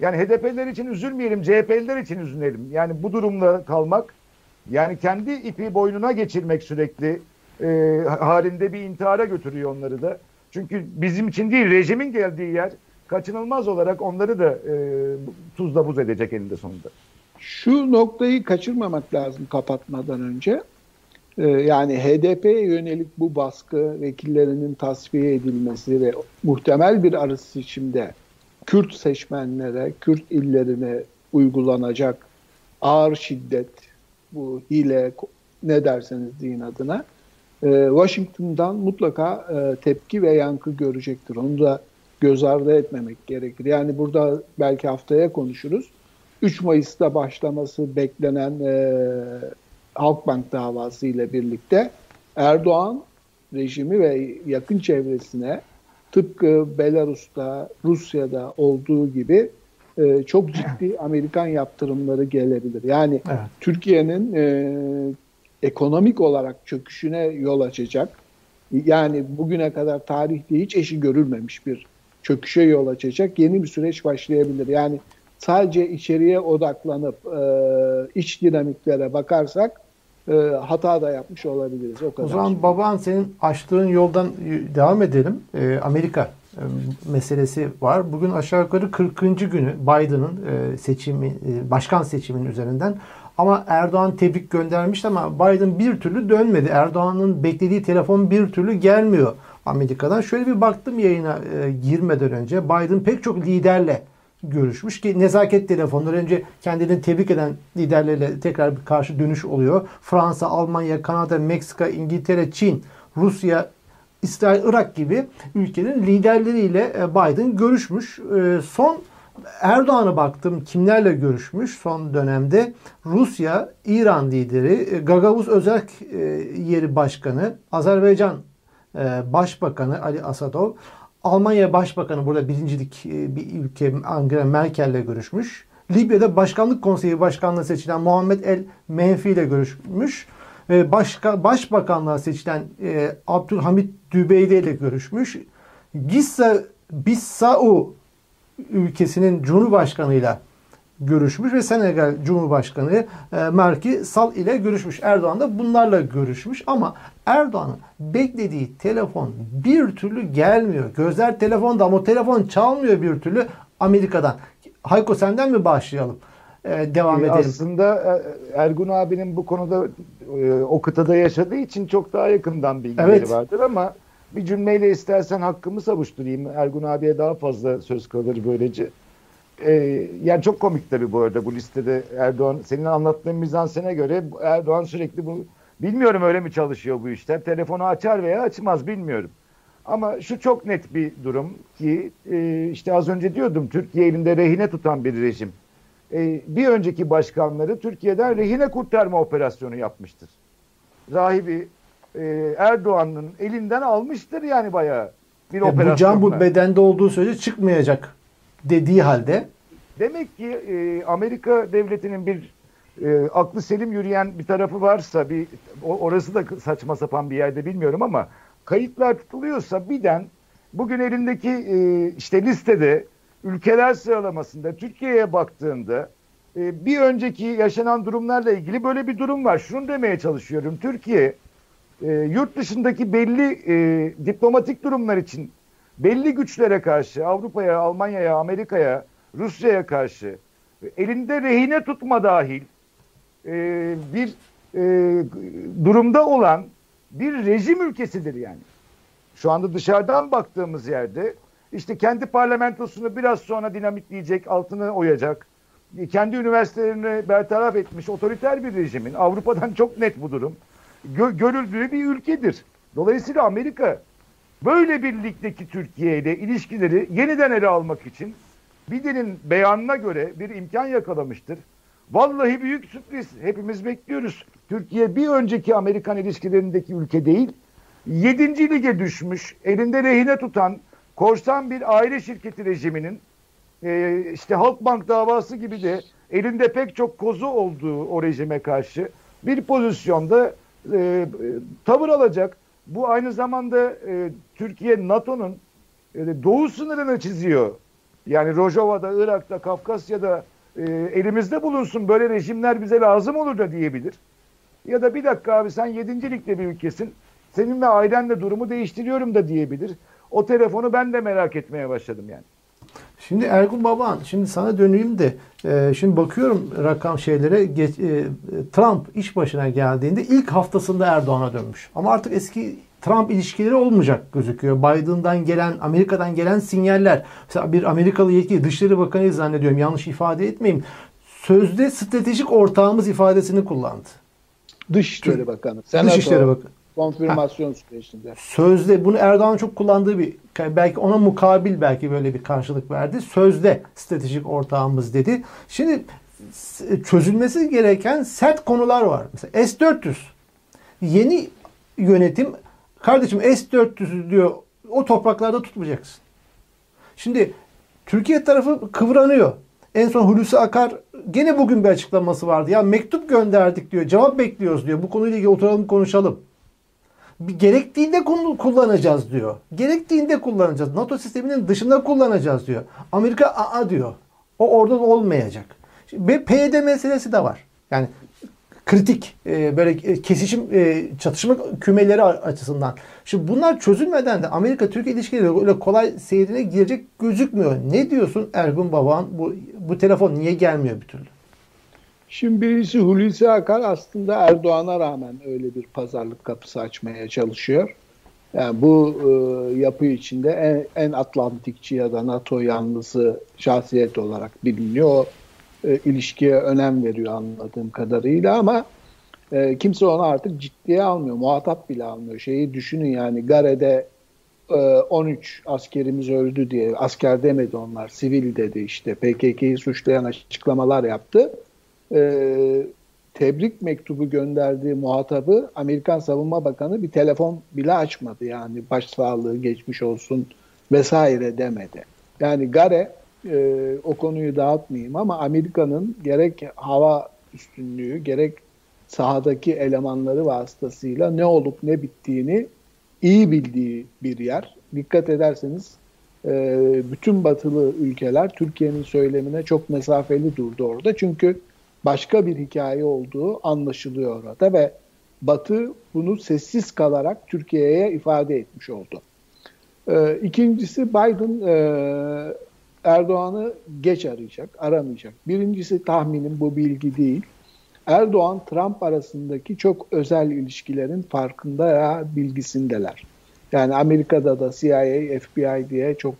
yani HDP'liler için üzülmeyelim, CHP'liler için üzülelim. Yani bu durumda kalmak, yani kendi ipi boynuna geçirmek sürekli e, halinde bir intihara götürüyor onları da. Çünkü bizim için değil, rejimin geldiği yer kaçınılmaz olarak onları da e, tuzla buz edecek elinde sonunda. Şu noktayı kaçırmamak lazım kapatmadan önce. Ee, yani HDP'ye yönelik bu baskı, vekillerinin tasfiye edilmesi ve muhtemel bir arı seçimde Kürt seçmenlere, Kürt illerine uygulanacak ağır şiddet, bu hile ne derseniz deyin adına e, Washington'dan mutlaka e, tepki ve yankı görecektir. Onu da göz ardı etmemek gerekir. Yani burada belki haftaya konuşuruz. 3 Mayıs'ta başlaması beklenen e, Halkbank davası ile birlikte Erdoğan rejimi ve yakın çevresine tıpkı Belarus'ta, Rusya'da olduğu gibi e, çok ciddi Amerikan yaptırımları gelebilir. Yani evet. Türkiye'nin e, ekonomik olarak çöküşüne yol açacak. Yani bugüne kadar tarihte hiç eşi görülmemiş bir çöküşe yol açacak yeni bir süreç başlayabilir. Yani sadece içeriye odaklanıp e, iç dinamiklere bakarsak e, hata da yapmış olabiliriz. O, kadar. o zaman baban senin açtığın yoldan devam edelim. E, Amerika e, meselesi var. Bugün aşağı yukarı 40. günü Biden'ın seçimi, başkan seçiminin üzerinden ama Erdoğan tebrik göndermişti ama Biden bir türlü dönmedi. Erdoğan'ın beklediği telefon bir türlü gelmiyor Amerika'dan. Şöyle bir baktım yayına girmeden önce. Biden pek çok liderle görüşmüş ki nezaket telefonları önce kendini tebrik eden liderlerle tekrar bir karşı dönüş oluyor. Fransa, Almanya, Kanada, Meksika, İngiltere, Çin, Rusya, İsrail, Irak gibi ülkelerin liderleriyle e, Biden görüşmüş. E, son Erdoğan'a baktım kimlerle görüşmüş son dönemde. Rusya, İran lideri, e, Gagavuz Özel Yeri Başkanı, Azerbaycan Başbakanı Ali Asadov, Almanya Başbakanı burada birincilik bir ülke Angela Merkel'le görüşmüş. Libya'da Başkanlık Konseyi Başkanlığı seçilen Muhammed El Menfi ile görüşmüş ve başka, başbakanlığa seçilen e, Abdülhamit Dübeyde ile görüşmüş. Gissa Bissau ülkesinin Cumhurbaşkanıyla görüşmüş ve Senegal Cumhurbaşkanı e, Merki Sal ile görüşmüş. Erdoğan da bunlarla görüşmüş ama Erdoğan'ın beklediği telefon bir türlü gelmiyor. Gözler telefonda ama o telefon çalmıyor bir türlü Amerika'dan. Hayko senden mi başlayalım? Ee, devam edelim. Aslında e, Ergun abinin bu konuda e, o kıtada yaşadığı için çok daha yakından bilgileri evet. vardır ama bir cümleyle istersen hakkımı savuşturayım. Ergun abiye daha fazla söz kalır böylece. Ee, yani çok komik tabii bu arada bu listede Erdoğan senin anlattığın mizansene göre Erdoğan sürekli bu bilmiyorum öyle mi çalışıyor bu işler. Telefonu açar veya açmaz bilmiyorum. Ama şu çok net bir durum ki e, işte az önce diyordum Türkiye elinde rehine tutan bir rejim e, bir önceki başkanları Türkiye'den rehine kurtarma operasyonu yapmıştır. Rahibi e, Erdoğan'ın elinden almıştır yani bayağı bir e, operasyon. Bu can bu bedende olduğu sürece çıkmayacak dediği halde. Demek ki e, Amerika devletinin bir e, aklı selim yürüyen bir tarafı varsa bir orası da saçma sapan bir yerde bilmiyorum ama kayıtlar tutuluyorsa birden bugün elindeki e, işte listede ülkeler sıralamasında Türkiye'ye baktığında e, bir önceki yaşanan durumlarla ilgili böyle bir durum var. Şunu demeye çalışıyorum. Türkiye e, yurt dışındaki belli e, diplomatik durumlar için belli güçlere karşı Avrupa'ya, Almanya'ya, Amerika'ya, Rusya'ya karşı elinde rehine tutma dahil e, bir e, durumda olan bir rejim ülkesidir yani. Şu anda dışarıdan baktığımız yerde işte kendi parlamentosunu biraz sonra dinamitleyecek, altını oyacak. Kendi üniversitelerini bertaraf etmiş otoriter bir rejimin Avrupa'dan çok net bu durum. Gö görüldüğü bir ülkedir. Dolayısıyla Amerika böyle bir ligdeki Türkiye ile ilişkileri yeniden ele almak için Biden'in beyanına göre bir imkan yakalamıştır. Vallahi büyük sürpriz. Hepimiz bekliyoruz. Türkiye bir önceki Amerikan ilişkilerindeki ülke değil. Yedinci lige düşmüş, elinde rehine tutan, korsan bir aile şirketi rejiminin e, işte Halkbank davası gibi de elinde pek çok kozu olduğu o rejime karşı bir pozisyonda e, tavır alacak. Bu aynı zamanda e, Türkiye NATO'nun e, doğu sınırını çiziyor. Yani Rojava'da, Irak'ta, Kafkasya'da e, elimizde bulunsun böyle rejimler bize lazım olur da diyebilir. Ya da bir dakika abi sen yedincilikte bir ülkesin. Senin ve ailenle durumu değiştiriyorum da diyebilir. O telefonu ben de merak etmeye başladım yani. Şimdi Ergun Baban, şimdi sana döneyim de e, şimdi bakıyorum rakam şeylere geç, e, Trump iş başına geldiğinde ilk haftasında Erdoğan'a dönmüş. Ama artık eski Trump ilişkileri olmayacak gözüküyor. Biden'dan gelen, Amerika'dan gelen sinyaller. Mesela bir Amerikalı yetkili Dışişleri Bakanı zannediyorum yanlış ifade etmeyeyim. sözde stratejik ortağımız ifadesini kullandı. Dışişleri Bakanı. Senato Dışişleri Bakanı. Konfirmasyon ha. sürecinde. Sözde bunu Erdoğan çok kullandığı bir belki ona mukabil belki böyle bir karşılık verdi. Sözde stratejik ortağımız dedi. Şimdi çözülmesi gereken sert konular var. Mesela S-400. Yeni yönetim kardeşim S-400'ü diyor o topraklarda tutmayacaksın. Şimdi Türkiye tarafı kıvranıyor. En son Hulusi Akar gene bugün bir açıklaması vardı. Ya mektup gönderdik diyor. Cevap bekliyoruz diyor. Bu konuyla ilgili oturalım konuşalım. Bir gerektiğinde kullanacağız diyor. Gerektiğinde kullanacağız. NATO sisteminin dışında kullanacağız diyor. Amerika aa diyor. O orada olmayacak. Ve PYD meselesi de var. Yani kritik e, böyle e, kesişim e, çatışma kümeleri açısından. Şimdi bunlar çözülmeden de Amerika Türkiye ilişkileri öyle kolay seyrine girecek gözükmüyor. Ne diyorsun Ergun Baban? Bu bu telefon niye gelmiyor bir türlü? Şimdi birisi Hulusi Akar aslında Erdoğan'a rağmen öyle bir pazarlık kapısı açmaya çalışıyor. Yani bu e, yapı içinde en, en Atlantikçi ya da NATO yanlısı şahsiyet olarak biliniyor. O e, ilişkiye önem veriyor anladığım kadarıyla ama e, kimse onu artık ciddiye almıyor. Muhatap bile almıyor. Şeyi düşünün yani Gare'de e, 13 askerimiz öldü diye asker demedi onlar sivil dedi işte PKK'yı suçlayan açıklamalar yaptı. E, tebrik mektubu gönderdiği muhatabı Amerikan Savunma Bakanı bir telefon bile açmadı yani başsağlığı geçmiş olsun vesaire demedi. Yani Gare e, o konuyu dağıtmayayım ama Amerika'nın gerek hava üstünlüğü gerek sahadaki elemanları vasıtasıyla ne olup ne bittiğini iyi bildiği bir yer. Dikkat ederseniz e, bütün batılı ülkeler Türkiye'nin söylemine çok mesafeli durdu orada. Çünkü başka bir hikaye olduğu anlaşılıyor orada ve Batı bunu sessiz kalarak Türkiye'ye ifade etmiş oldu. E, ikincisi Biden e, Erdoğan'ı geç arayacak, aramayacak. Birincisi tahminim bu bilgi değil. Erdoğan Trump arasındaki çok özel ilişkilerin farkında ya bilgisindeler. Yani Amerika'da da CIA, FBI diye çok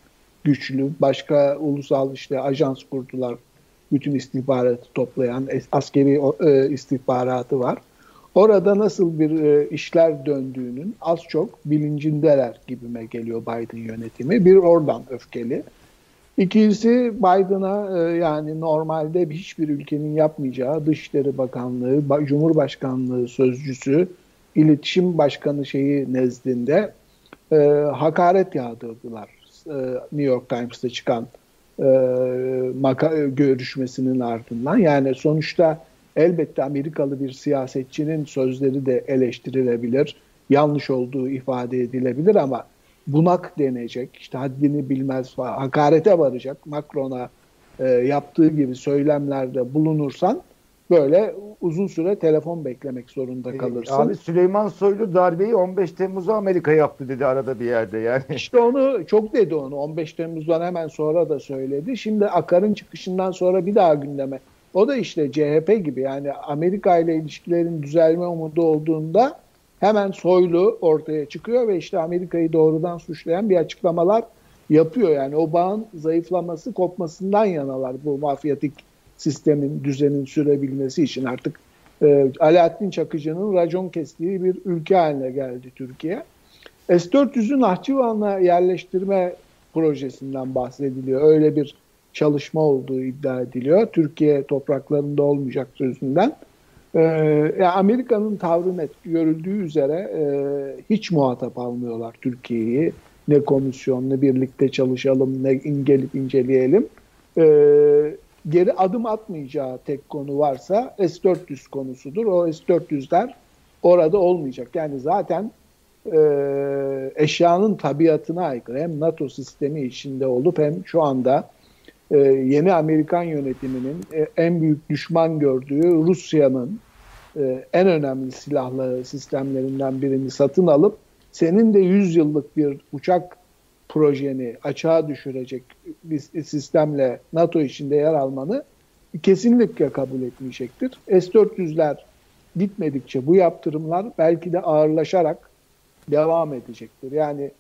güçlü başka ulusal işte ajans kurdular. Bütün istihbaratı toplayan askeri e, istihbaratı var. Orada nasıl bir e, işler döndüğünün az çok bilincindeler gibime geliyor Biden yönetimi. Bir oradan öfkeli. İkincisi Biden'a e, yani normalde hiçbir ülkenin yapmayacağı Dışişleri Bakanlığı, Cumhurbaşkanlığı sözcüsü, iletişim başkanı şeyi nezdinde e, hakaret yağdırdılar. E, New York Times'ta çıkan e, görüşmesinin ardından. Yani sonuçta elbette Amerikalı bir siyasetçinin sözleri de eleştirilebilir, yanlış olduğu ifade edilebilir ama bunak denecek, işte haddini bilmez falan, hakarete varacak Macron'a e, yaptığı gibi söylemlerde bulunursan böyle uzun süre telefon beklemek zorunda e, kalırsın. Abi Süleyman Soylu darbeyi 15 Temmuz'da Amerika yaptı dedi arada bir yerde yani. İşte onu çok dedi onu 15 Temmuz'dan hemen sonra da söyledi. Şimdi Akar'ın çıkışından sonra bir daha gündeme. O da işte CHP gibi yani Amerika ile ilişkilerin düzelme umudu olduğunda hemen soylu ortaya çıkıyor ve işte Amerika'yı doğrudan suçlayan bir açıklamalar yapıyor. Yani o bağın zayıflaması, kopmasından yanalar bu mafyatik sistemin, düzenin sürebilmesi için artık e, Alaaddin Çakıcı'nın racon kestiği bir ülke haline geldi Türkiye. S-400'ü Nahçıvan'a yerleştirme projesinden bahsediliyor. Öyle bir çalışma olduğu iddia ediliyor. Türkiye topraklarında olmayacak sözünden. Ee, Amerika'nın tavrı net görüldüğü üzere e, hiç muhatap almıyorlar Türkiye'yi. Ne komisyon, ne birlikte çalışalım, ne gelip inceleyelim. E, geri adım atmayacağı tek konu varsa S-400 konusudur. O S-400'ler orada olmayacak. Yani zaten e, eşyanın tabiatına aykırı hem NATO sistemi içinde olup hem şu anda e, yeni Amerikan yönetiminin e, en büyük düşman gördüğü Rusya'nın e, en önemli silahlı sistemlerinden birini satın alıp senin de 100 yıllık bir uçak projeni açığa düşürecek bir sistemle NATO içinde yer almanı kesinlikle kabul etmeyecektir. S-400'ler bitmedikçe bu yaptırımlar belki de ağırlaşarak devam edecektir. Yani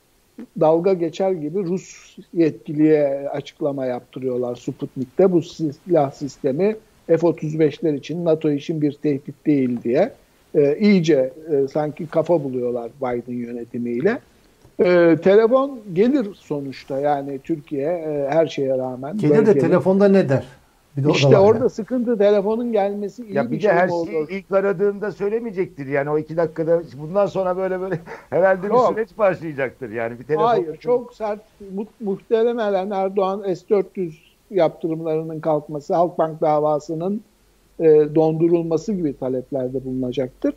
dalga geçer gibi Rus yetkiliye açıklama yaptırıyorlar Sputnik'te. Bu silah sistemi F-35'ler için NATO için bir tehdit değil diye e, iyice e, sanki kafa buluyorlar Biden yönetimiyle. E, telefon gelir sonuçta yani Türkiye e, her şeye rağmen. Gelir de telefonda ne der? Bir de işte orada yani. sıkıntı telefonun gelmesi iyi ya bir, bir şey her şeyi ilk aradığında söylemeyecektir yani o iki dakikada bundan sonra böyle böyle herhalde Yok. bir süreç başlayacaktır yani bir telefon. Hayır çok sert mu muhtemelen Erdoğan S-400 yaptırımlarının kalkması Halkbank davasının e, dondurulması gibi taleplerde bulunacaktır.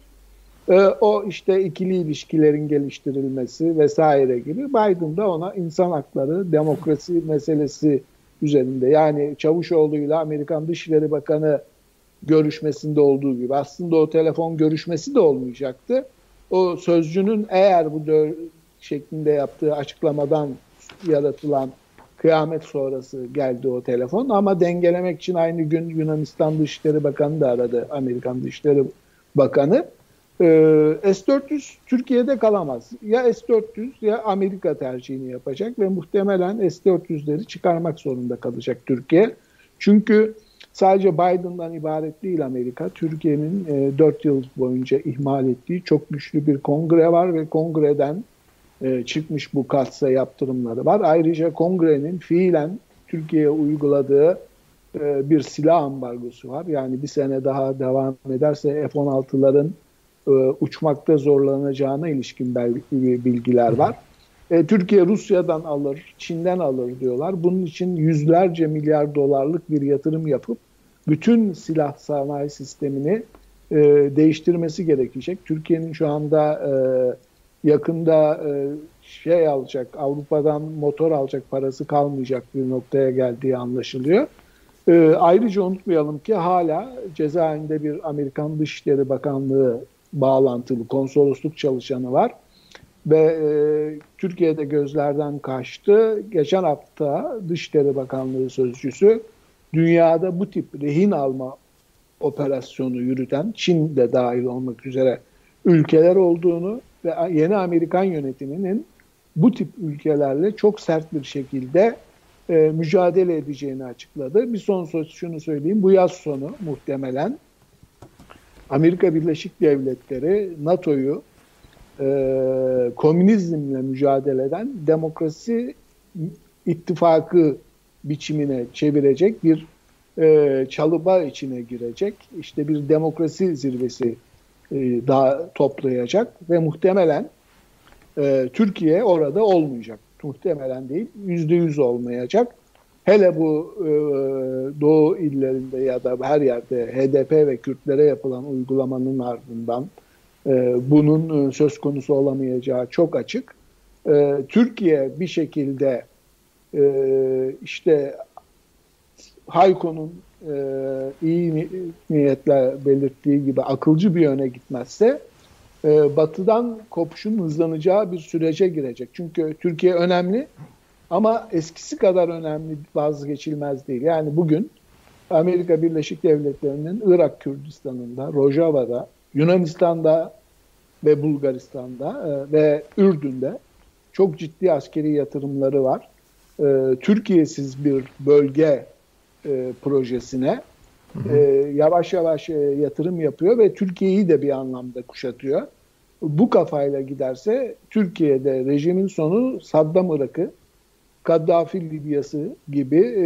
E, o işte ikili ilişkilerin geliştirilmesi vesaire gibi Biden da ona insan hakları, demokrasi meselesi üzerinde. Yani Çavuşoğlu ile Amerikan Dışişleri Bakanı görüşmesinde olduğu gibi aslında o telefon görüşmesi de olmayacaktı. O sözcünün eğer bu şeklinde yaptığı açıklamadan yaratılan kıyamet sonrası geldi o telefon ama dengelemek için aynı gün Yunanistan Dışişleri Bakanı da aradı Amerikan Dışişleri Bakanı. Ee, S-400 Türkiye'de kalamaz. Ya S-400 ya Amerika tercihini yapacak ve muhtemelen S-400'leri çıkarmak zorunda kalacak Türkiye. Çünkü sadece Biden'dan ibaret değil Amerika. Türkiye'nin e, 4 yıl boyunca ihmal ettiği çok güçlü bir kongre var ve kongreden e, çıkmış bu katsa yaptırımları var. Ayrıca kongrenin fiilen Türkiye'ye uyguladığı e, bir silah ambargosu var. Yani bir sene daha devam ederse F-16'ların e, uçmakta zorlanacağına ilişkin bilgiler var. E, Türkiye Rusya'dan alır, Çin'den alır diyorlar. Bunun için yüzlerce milyar dolarlık bir yatırım yapıp bütün silah sanayi sistemini e, değiştirmesi gerekecek. Türkiye'nin şu anda e, yakında e, şey alacak, Avrupa'dan motor alacak parası kalmayacak bir noktaya geldiği anlaşılıyor. E, ayrıca unutmayalım ki hala cezaevinde bir Amerikan Dışişleri Bakanlığı bağlantılı konsolosluk çalışanı var. Ve e, Türkiye'de gözlerden kaçtı. Geçen hafta Dışişleri Bakanlığı Sözcüsü dünyada bu tip rehin alma operasyonu yürüten Çin de dahil olmak üzere ülkeler olduğunu ve yeni Amerikan yönetiminin bu tip ülkelerle çok sert bir şekilde e, mücadele edeceğini açıkladı. Bir son söz şunu söyleyeyim. Bu yaz sonu muhtemelen Amerika Birleşik Devletleri NATO'yu e, komünizmle mücadeleden demokrasi ittifakı biçimine çevirecek bir e, çalıba içine girecek. İşte bir demokrasi zirvesi e, daha toplayacak ve muhtemelen e, Türkiye orada olmayacak. Muhtemelen değil, yüzde yüz olmayacak. Hele bu e, Doğu illerinde ya da her yerde HDP ve Kürtlere yapılan uygulamanın ardından e, bunun e, söz konusu olamayacağı çok açık. E, Türkiye bir şekilde e, işte Hayko'nun e, iyi niyetle belirttiği gibi akılcı bir yöne gitmezse e, batıdan kopuşun hızlanacağı bir sürece girecek. Çünkü Türkiye önemli ama eskisi kadar önemli vazgeçilmez değil. Yani bugün Amerika Birleşik Devletleri'nin Irak Kürdistan'ında, Rojava'da, Yunanistan'da ve Bulgaristan'da e, ve Ürdün'de çok ciddi askeri yatırımları var. E, Türkiye'siz bir bölge e, projesine e, yavaş yavaş e, yatırım yapıyor ve Türkiye'yi de bir anlamda kuşatıyor. Bu kafayla giderse Türkiye'de rejimin sonu Saddam Irak'ı, Kaddafi Libya'sı gibi e,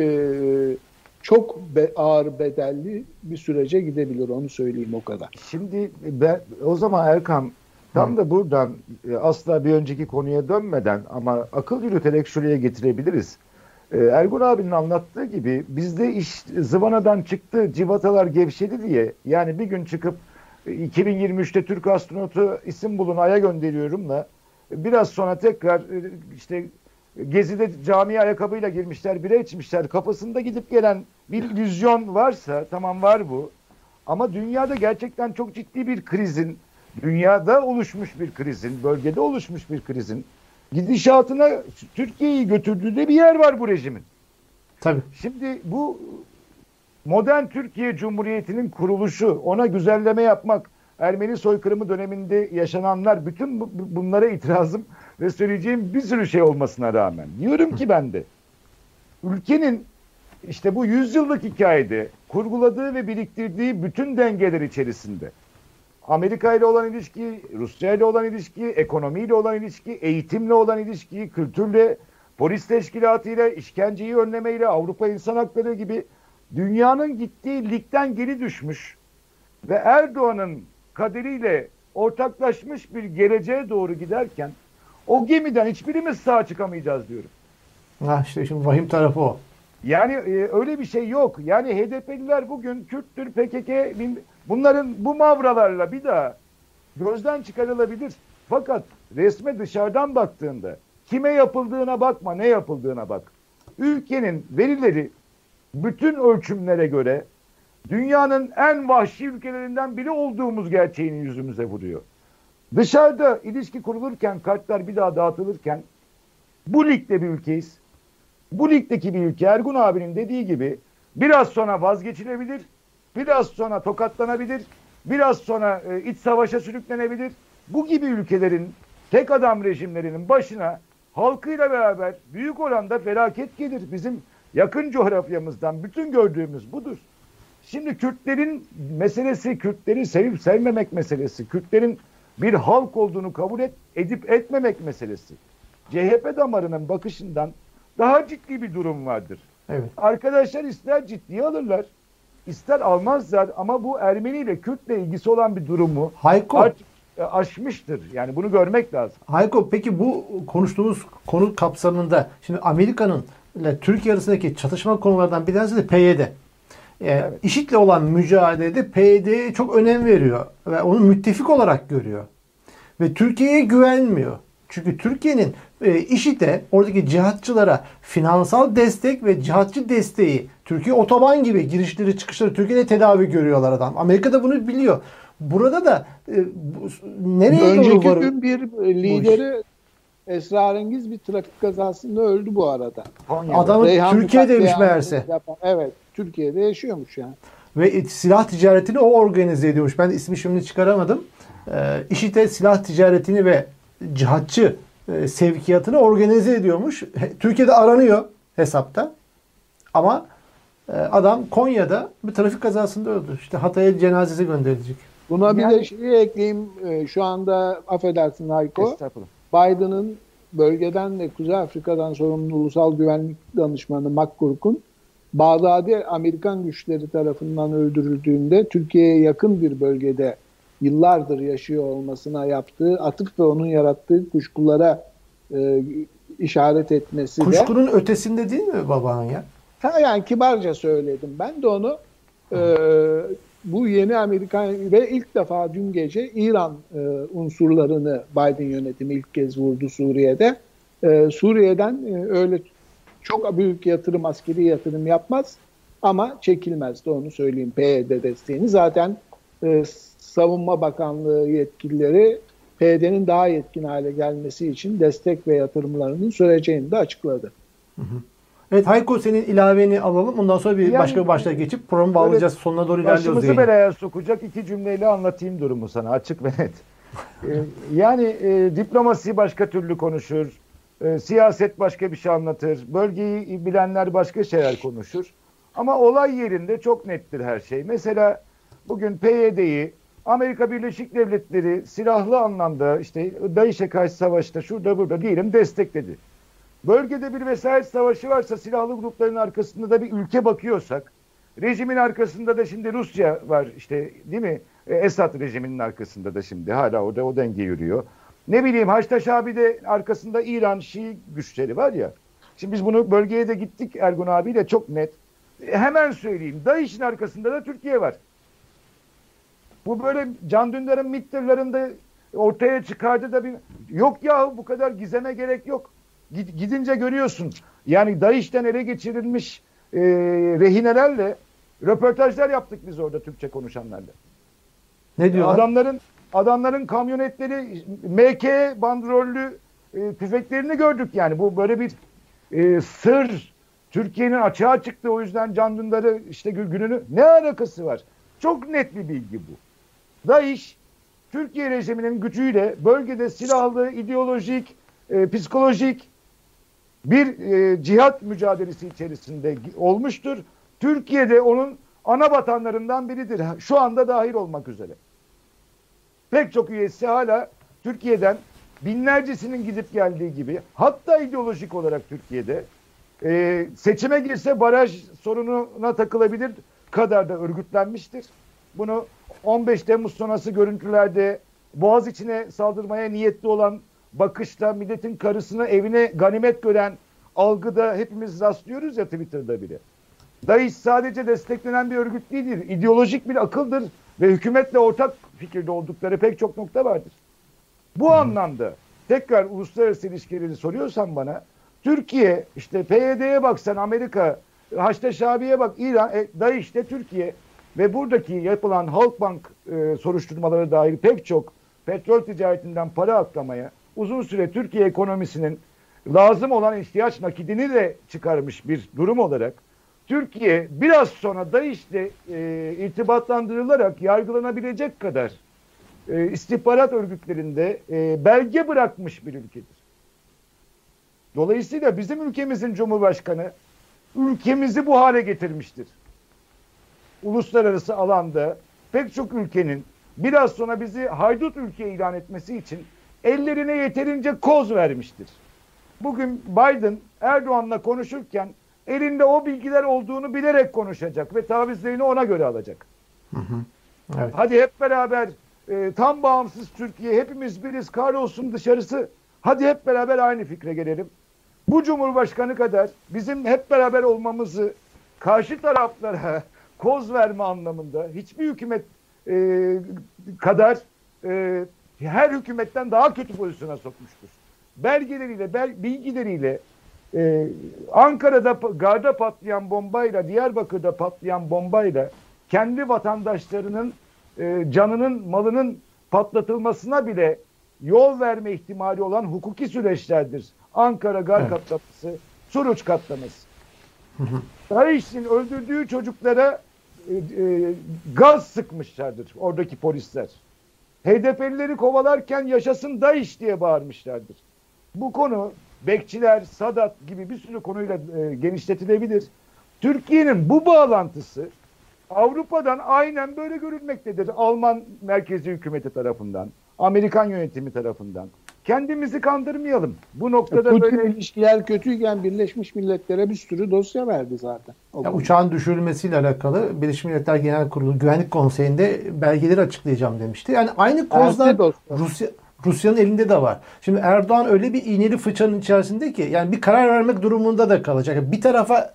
çok be, ağır bedelli bir sürece gidebilir onu söyleyeyim o kadar. Şimdi ben o zaman Erkan tam da buradan e, asla bir önceki konuya dönmeden ama akıl yürüterek şuraya getirebiliriz. E, Ergun abinin anlattığı gibi bizde iş zıvanadan çıktı, civatalar gevşedi diye yani bir gün çıkıp 2023'te e, Türk astronotu isim bulun aya gönderiyorum da biraz sonra tekrar işte Gezide cami ayakkabıyla girmişler, bire içmişler. Kafasında gidip gelen bir illüzyon varsa tamam var bu. Ama dünyada gerçekten çok ciddi bir krizin, dünyada oluşmuş bir krizin, bölgede oluşmuş bir krizin gidişatına Türkiye'yi götürdüğü de bir yer var bu rejimin. Tabii. Şimdi bu modern Türkiye Cumhuriyeti'nin kuruluşu, ona güzelleme yapmak, Ermeni soykırımı döneminde yaşananlar, bütün bunlara itirazım ve söyleyeceğim bir sürü şey olmasına rağmen. Diyorum ki ben de ülkenin işte bu yüzyıllık hikayede kurguladığı ve biriktirdiği bütün dengeler içerisinde Amerika ile olan ilişki, Rusya ile olan ilişki, ekonomiyle olan ilişki, eğitimle olan ilişki, kültürle, polis teşkilatıyla, işkenceyi önlemeyle, Avrupa İnsan Hakları gibi dünyanın gittiği ligden geri düşmüş ve Erdoğan'ın kaderiyle ortaklaşmış bir geleceğe doğru giderken o gemiden hiçbirimiz sağ çıkamayacağız diyorum. Ha işte şimdi vahim tarafı o. Yani e, öyle bir şey yok. Yani HDP'liler bugün Kürttür, PKK bunların bu mavralarla bir daha gözden çıkarılabilir. Fakat resme dışarıdan baktığında kime yapıldığına bakma, ne yapıldığına bak. Ülkenin verileri bütün ölçümlere göre dünyanın en vahşi ülkelerinden biri olduğumuz gerçeğini yüzümüze vuruyor. Dışarıda ilişki kurulurken, kartlar bir daha dağıtılırken bu ligde bir ülkeyiz. Bu ligdeki bir ülke Ergun abinin dediği gibi biraz sonra vazgeçilebilir, biraz sonra tokatlanabilir, biraz sonra e, iç savaşa sürüklenebilir. Bu gibi ülkelerin tek adam rejimlerinin başına halkıyla beraber büyük oranda felaket gelir. Bizim yakın coğrafyamızdan bütün gördüğümüz budur. Şimdi Kürtlerin meselesi, Kürtleri sevip sevmemek meselesi, Kürtlerin bir halk olduğunu kabul et, edip etmemek meselesi. CHP damarının bakışından daha ciddi bir durum vardır. Evet. Arkadaşlar ister ciddiye alırlar, ister almazlar ama bu Ermeni ile Kürtle ilgisi olan bir durumu Hayko. artık e, aşmıştır. Yani bunu görmek lazım. Hayko peki bu konuştuğumuz konu kapsamında şimdi Amerika'nın ile Türkiye arasındaki çatışma konulardan bir tanesi de PYD. Ee, evet. IŞİD'le olan mücadelede PYD'ye çok önem veriyor ve onu müttefik olarak görüyor. Ve Türkiye'ye güvenmiyor. Çünkü Türkiye'nin e, IŞİD'e, oradaki cihatçılara finansal destek ve cihatçı desteği, Türkiye otoban gibi girişleri çıkışları Türkiye'de tedavi görüyorlar adam. Amerika da bunu biliyor. Burada da e, bu, nereye Önceki doğru gün bir lideri esrarengiz bir trafik kazasında öldü bu arada. Adamı Türkiye'deymiş meğerse. Yapan, evet, Türkiye'de yaşıyormuş yani. Ve silah ticaretini o organize ediyormuş. Ben ismi şimdi çıkaramadım. Ee, IŞİD'e silah ticaretini ve cihatçı e, sevkiyatını organize ediyormuş. Türkiye'de aranıyor hesapta. Ama e, adam Konya'da bir trafik kazasında öldü. İşte Hatay'a cenazesi gönderilecek. Buna bir yani, de şeyi ekleyeyim. E, şu anda affedersin Hayko. Biden'ın bölgeden ve Kuzey Afrika'dan sorumlu Ulusal Güvenlik Danışmanı McCourk'un Bağdadi Amerikan güçleri tarafından öldürüldüğünde Türkiye'ye yakın bir bölgede yıllardır yaşıyor olmasına yaptığı atıf ve onun yarattığı kuşkulara e, işaret etmesi Kuşkunun de. Kuşkunun ötesinde değil mi baban ya? Ha, yani kibarca söyledim. Ben de onu e, bu yeni Amerikan ve ilk defa dün gece İran e, unsurlarını Biden yönetimi ilk kez vurdu Suriye'de. E, Suriye'den e, öyle çok büyük yatırım, askeri yatırım yapmaz ama çekilmez de onu söyleyeyim PYD desteğini. Zaten e, Savunma Bakanlığı yetkilileri PYD'nin daha yetkin hale gelmesi için destek ve yatırımlarının süreceğini de açıkladı. Hı hı. Evet Hayko senin ilaveni alalım. Ondan sonra bir yani, başka bir başlığa geçip programı bağlayacağız. Evet, Sonuna doğru ilerliyoruz. Başımızı belaya sokacak iki cümleyle anlatayım durumu sana açık ve net. ee, yani e, diplomasi başka türlü konuşur. E, siyaset başka bir şey anlatır. Bölgeyi bilenler başka şeyler konuşur. Ama olay yerinde çok nettir her şey. Mesela bugün PYD'yi Amerika Birleşik Devletleri silahlı anlamda işte DAEŞ'e karşı savaşta şurada burada diyelim destekledi. Bölgede bir vesayet savaşı varsa silahlı grupların arkasında da bir ülke bakıyorsak rejimin arkasında da şimdi Rusya var işte değil mi? E, Esad rejiminin arkasında da şimdi hala orada o denge yürüyor. Ne bileyim Haçtaş abi de arkasında İran Şii güçleri var ya. Şimdi biz bunu bölgeye de gittik Ergun abiyle çok net. E, hemen söyleyeyim. DAEŞ'in arkasında da Türkiye var. Bu böyle Can Dündar'ın mitlerlerinde ortaya çıkardı da bir yok ya bu kadar gizeme gerek yok. Gidince görüyorsun. Yani DAEŞ'ten ele geçirilmiş e, rehinelerle röportajlar yaptık biz orada Türkçe konuşanlarla. Ne diyor? Adamların adamların kamyonetleri MK bandrollü e, tüfeklerini gördük yani. Bu böyle bir e, sır. Türkiye'nin açığa çıktı o yüzden Can Dündar'ı işte gününü ne alakası var? Çok net bir bilgi bu. DAEŞ Türkiye rejiminin gücüyle bölgede silahlı, ideolojik, e, psikolojik bir e, cihat mücadelesi içerisinde olmuştur. Türkiye'de onun ana vatanlarından biridir. Şu anda dahil olmak üzere. Pek çok üyesi hala Türkiye'den binlercesinin gidip geldiği gibi hatta ideolojik olarak Türkiye'de e, seçime girse baraj sorununa takılabilir kadar da örgütlenmiştir. Bunu 15 Temmuz sonrası görüntülerde Boğaz içine saldırmaya niyetli olan bakışta milletin karısını evine ganimet gören algıda hepimiz rastlıyoruz ya Twitter'da bile. DAEŞ sadece desteklenen bir örgüt değildir. İdeolojik bir akıldır ve hükümetle ortak fikirde oldukları pek çok nokta vardır. Bu hmm. anlamda tekrar uluslararası ilişkileri soruyorsan bana Türkiye işte PYD'ye bak sen Amerika, Haçlı Şabi'ye bak İran, e, DAEŞ'te Türkiye ve buradaki yapılan Halkbank e, soruşturmaları dahil pek çok petrol ticaretinden para aklamaya uzun süre Türkiye ekonomisinin lazım olan ihtiyaç nakidini de çıkarmış bir durum olarak Türkiye biraz sonra DAEŞ'le e, irtibatlandırılarak yargılanabilecek kadar e, istihbarat örgütlerinde e, belge bırakmış bir ülkedir. Dolayısıyla bizim ülkemizin Cumhurbaşkanı ülkemizi bu hale getirmiştir. Uluslararası alanda pek çok ülkenin biraz sonra bizi haydut ülke ilan etmesi için ellerine yeterince koz vermiştir. Bugün Biden Erdoğan'la konuşurken elinde o bilgiler olduğunu bilerek konuşacak ve tavizlerini ona göre alacak. Hı hı. Evet. Hadi hep beraber e, tam bağımsız Türkiye hepimiz biriz kahrolsun dışarısı. Hadi hep beraber aynı fikre gelelim. Bu Cumhurbaşkanı kadar bizim hep beraber olmamızı karşı taraflara koz verme anlamında hiçbir hükümet e, kadar e, her hükümetten daha kötü pozisyona sokmuştur. Belgeleriyle, bel, bilgileriyle e, Ankara'da garda patlayan bombayla, Diyarbakır'da patlayan bombayla kendi vatandaşlarının e, canının, malının patlatılmasına bile yol verme ihtimali olan hukuki süreçlerdir. Ankara gar evet. katlaması, Suruç katlaması. DAEŞ'in öldürdüğü çocuklara e, e, gaz sıkmışlardır oradaki polisler. HDP'lileri kovalarken yaşasın DAEŞ diye bağırmışlardır. Bu konu bekçiler, Sadat gibi bir sürü konuyla e, genişletilebilir. Türkiye'nin bu bağlantısı Avrupa'dan aynen böyle görülmektedir. Alman merkezi hükümeti tarafından, Amerikan yönetimi tarafından. Kendimizi kandırmayalım. Bu noktada Putin böyle ilişkiler kötüyken Birleşmiş Milletler'e bir sürü dosya verdi zaten. Ya, uçağın düşürülmesiyle alakalı Birleşmiş Milletler Genel Kurulu Güvenlik Konseyi'nde belgeleri açıklayacağım demişti. Yani aynı kozlar Rusya Rusya'nın elinde de var. Şimdi Erdoğan öyle bir iğneli fıçanın içerisinde ki yani bir karar vermek durumunda da kalacak. Bir tarafa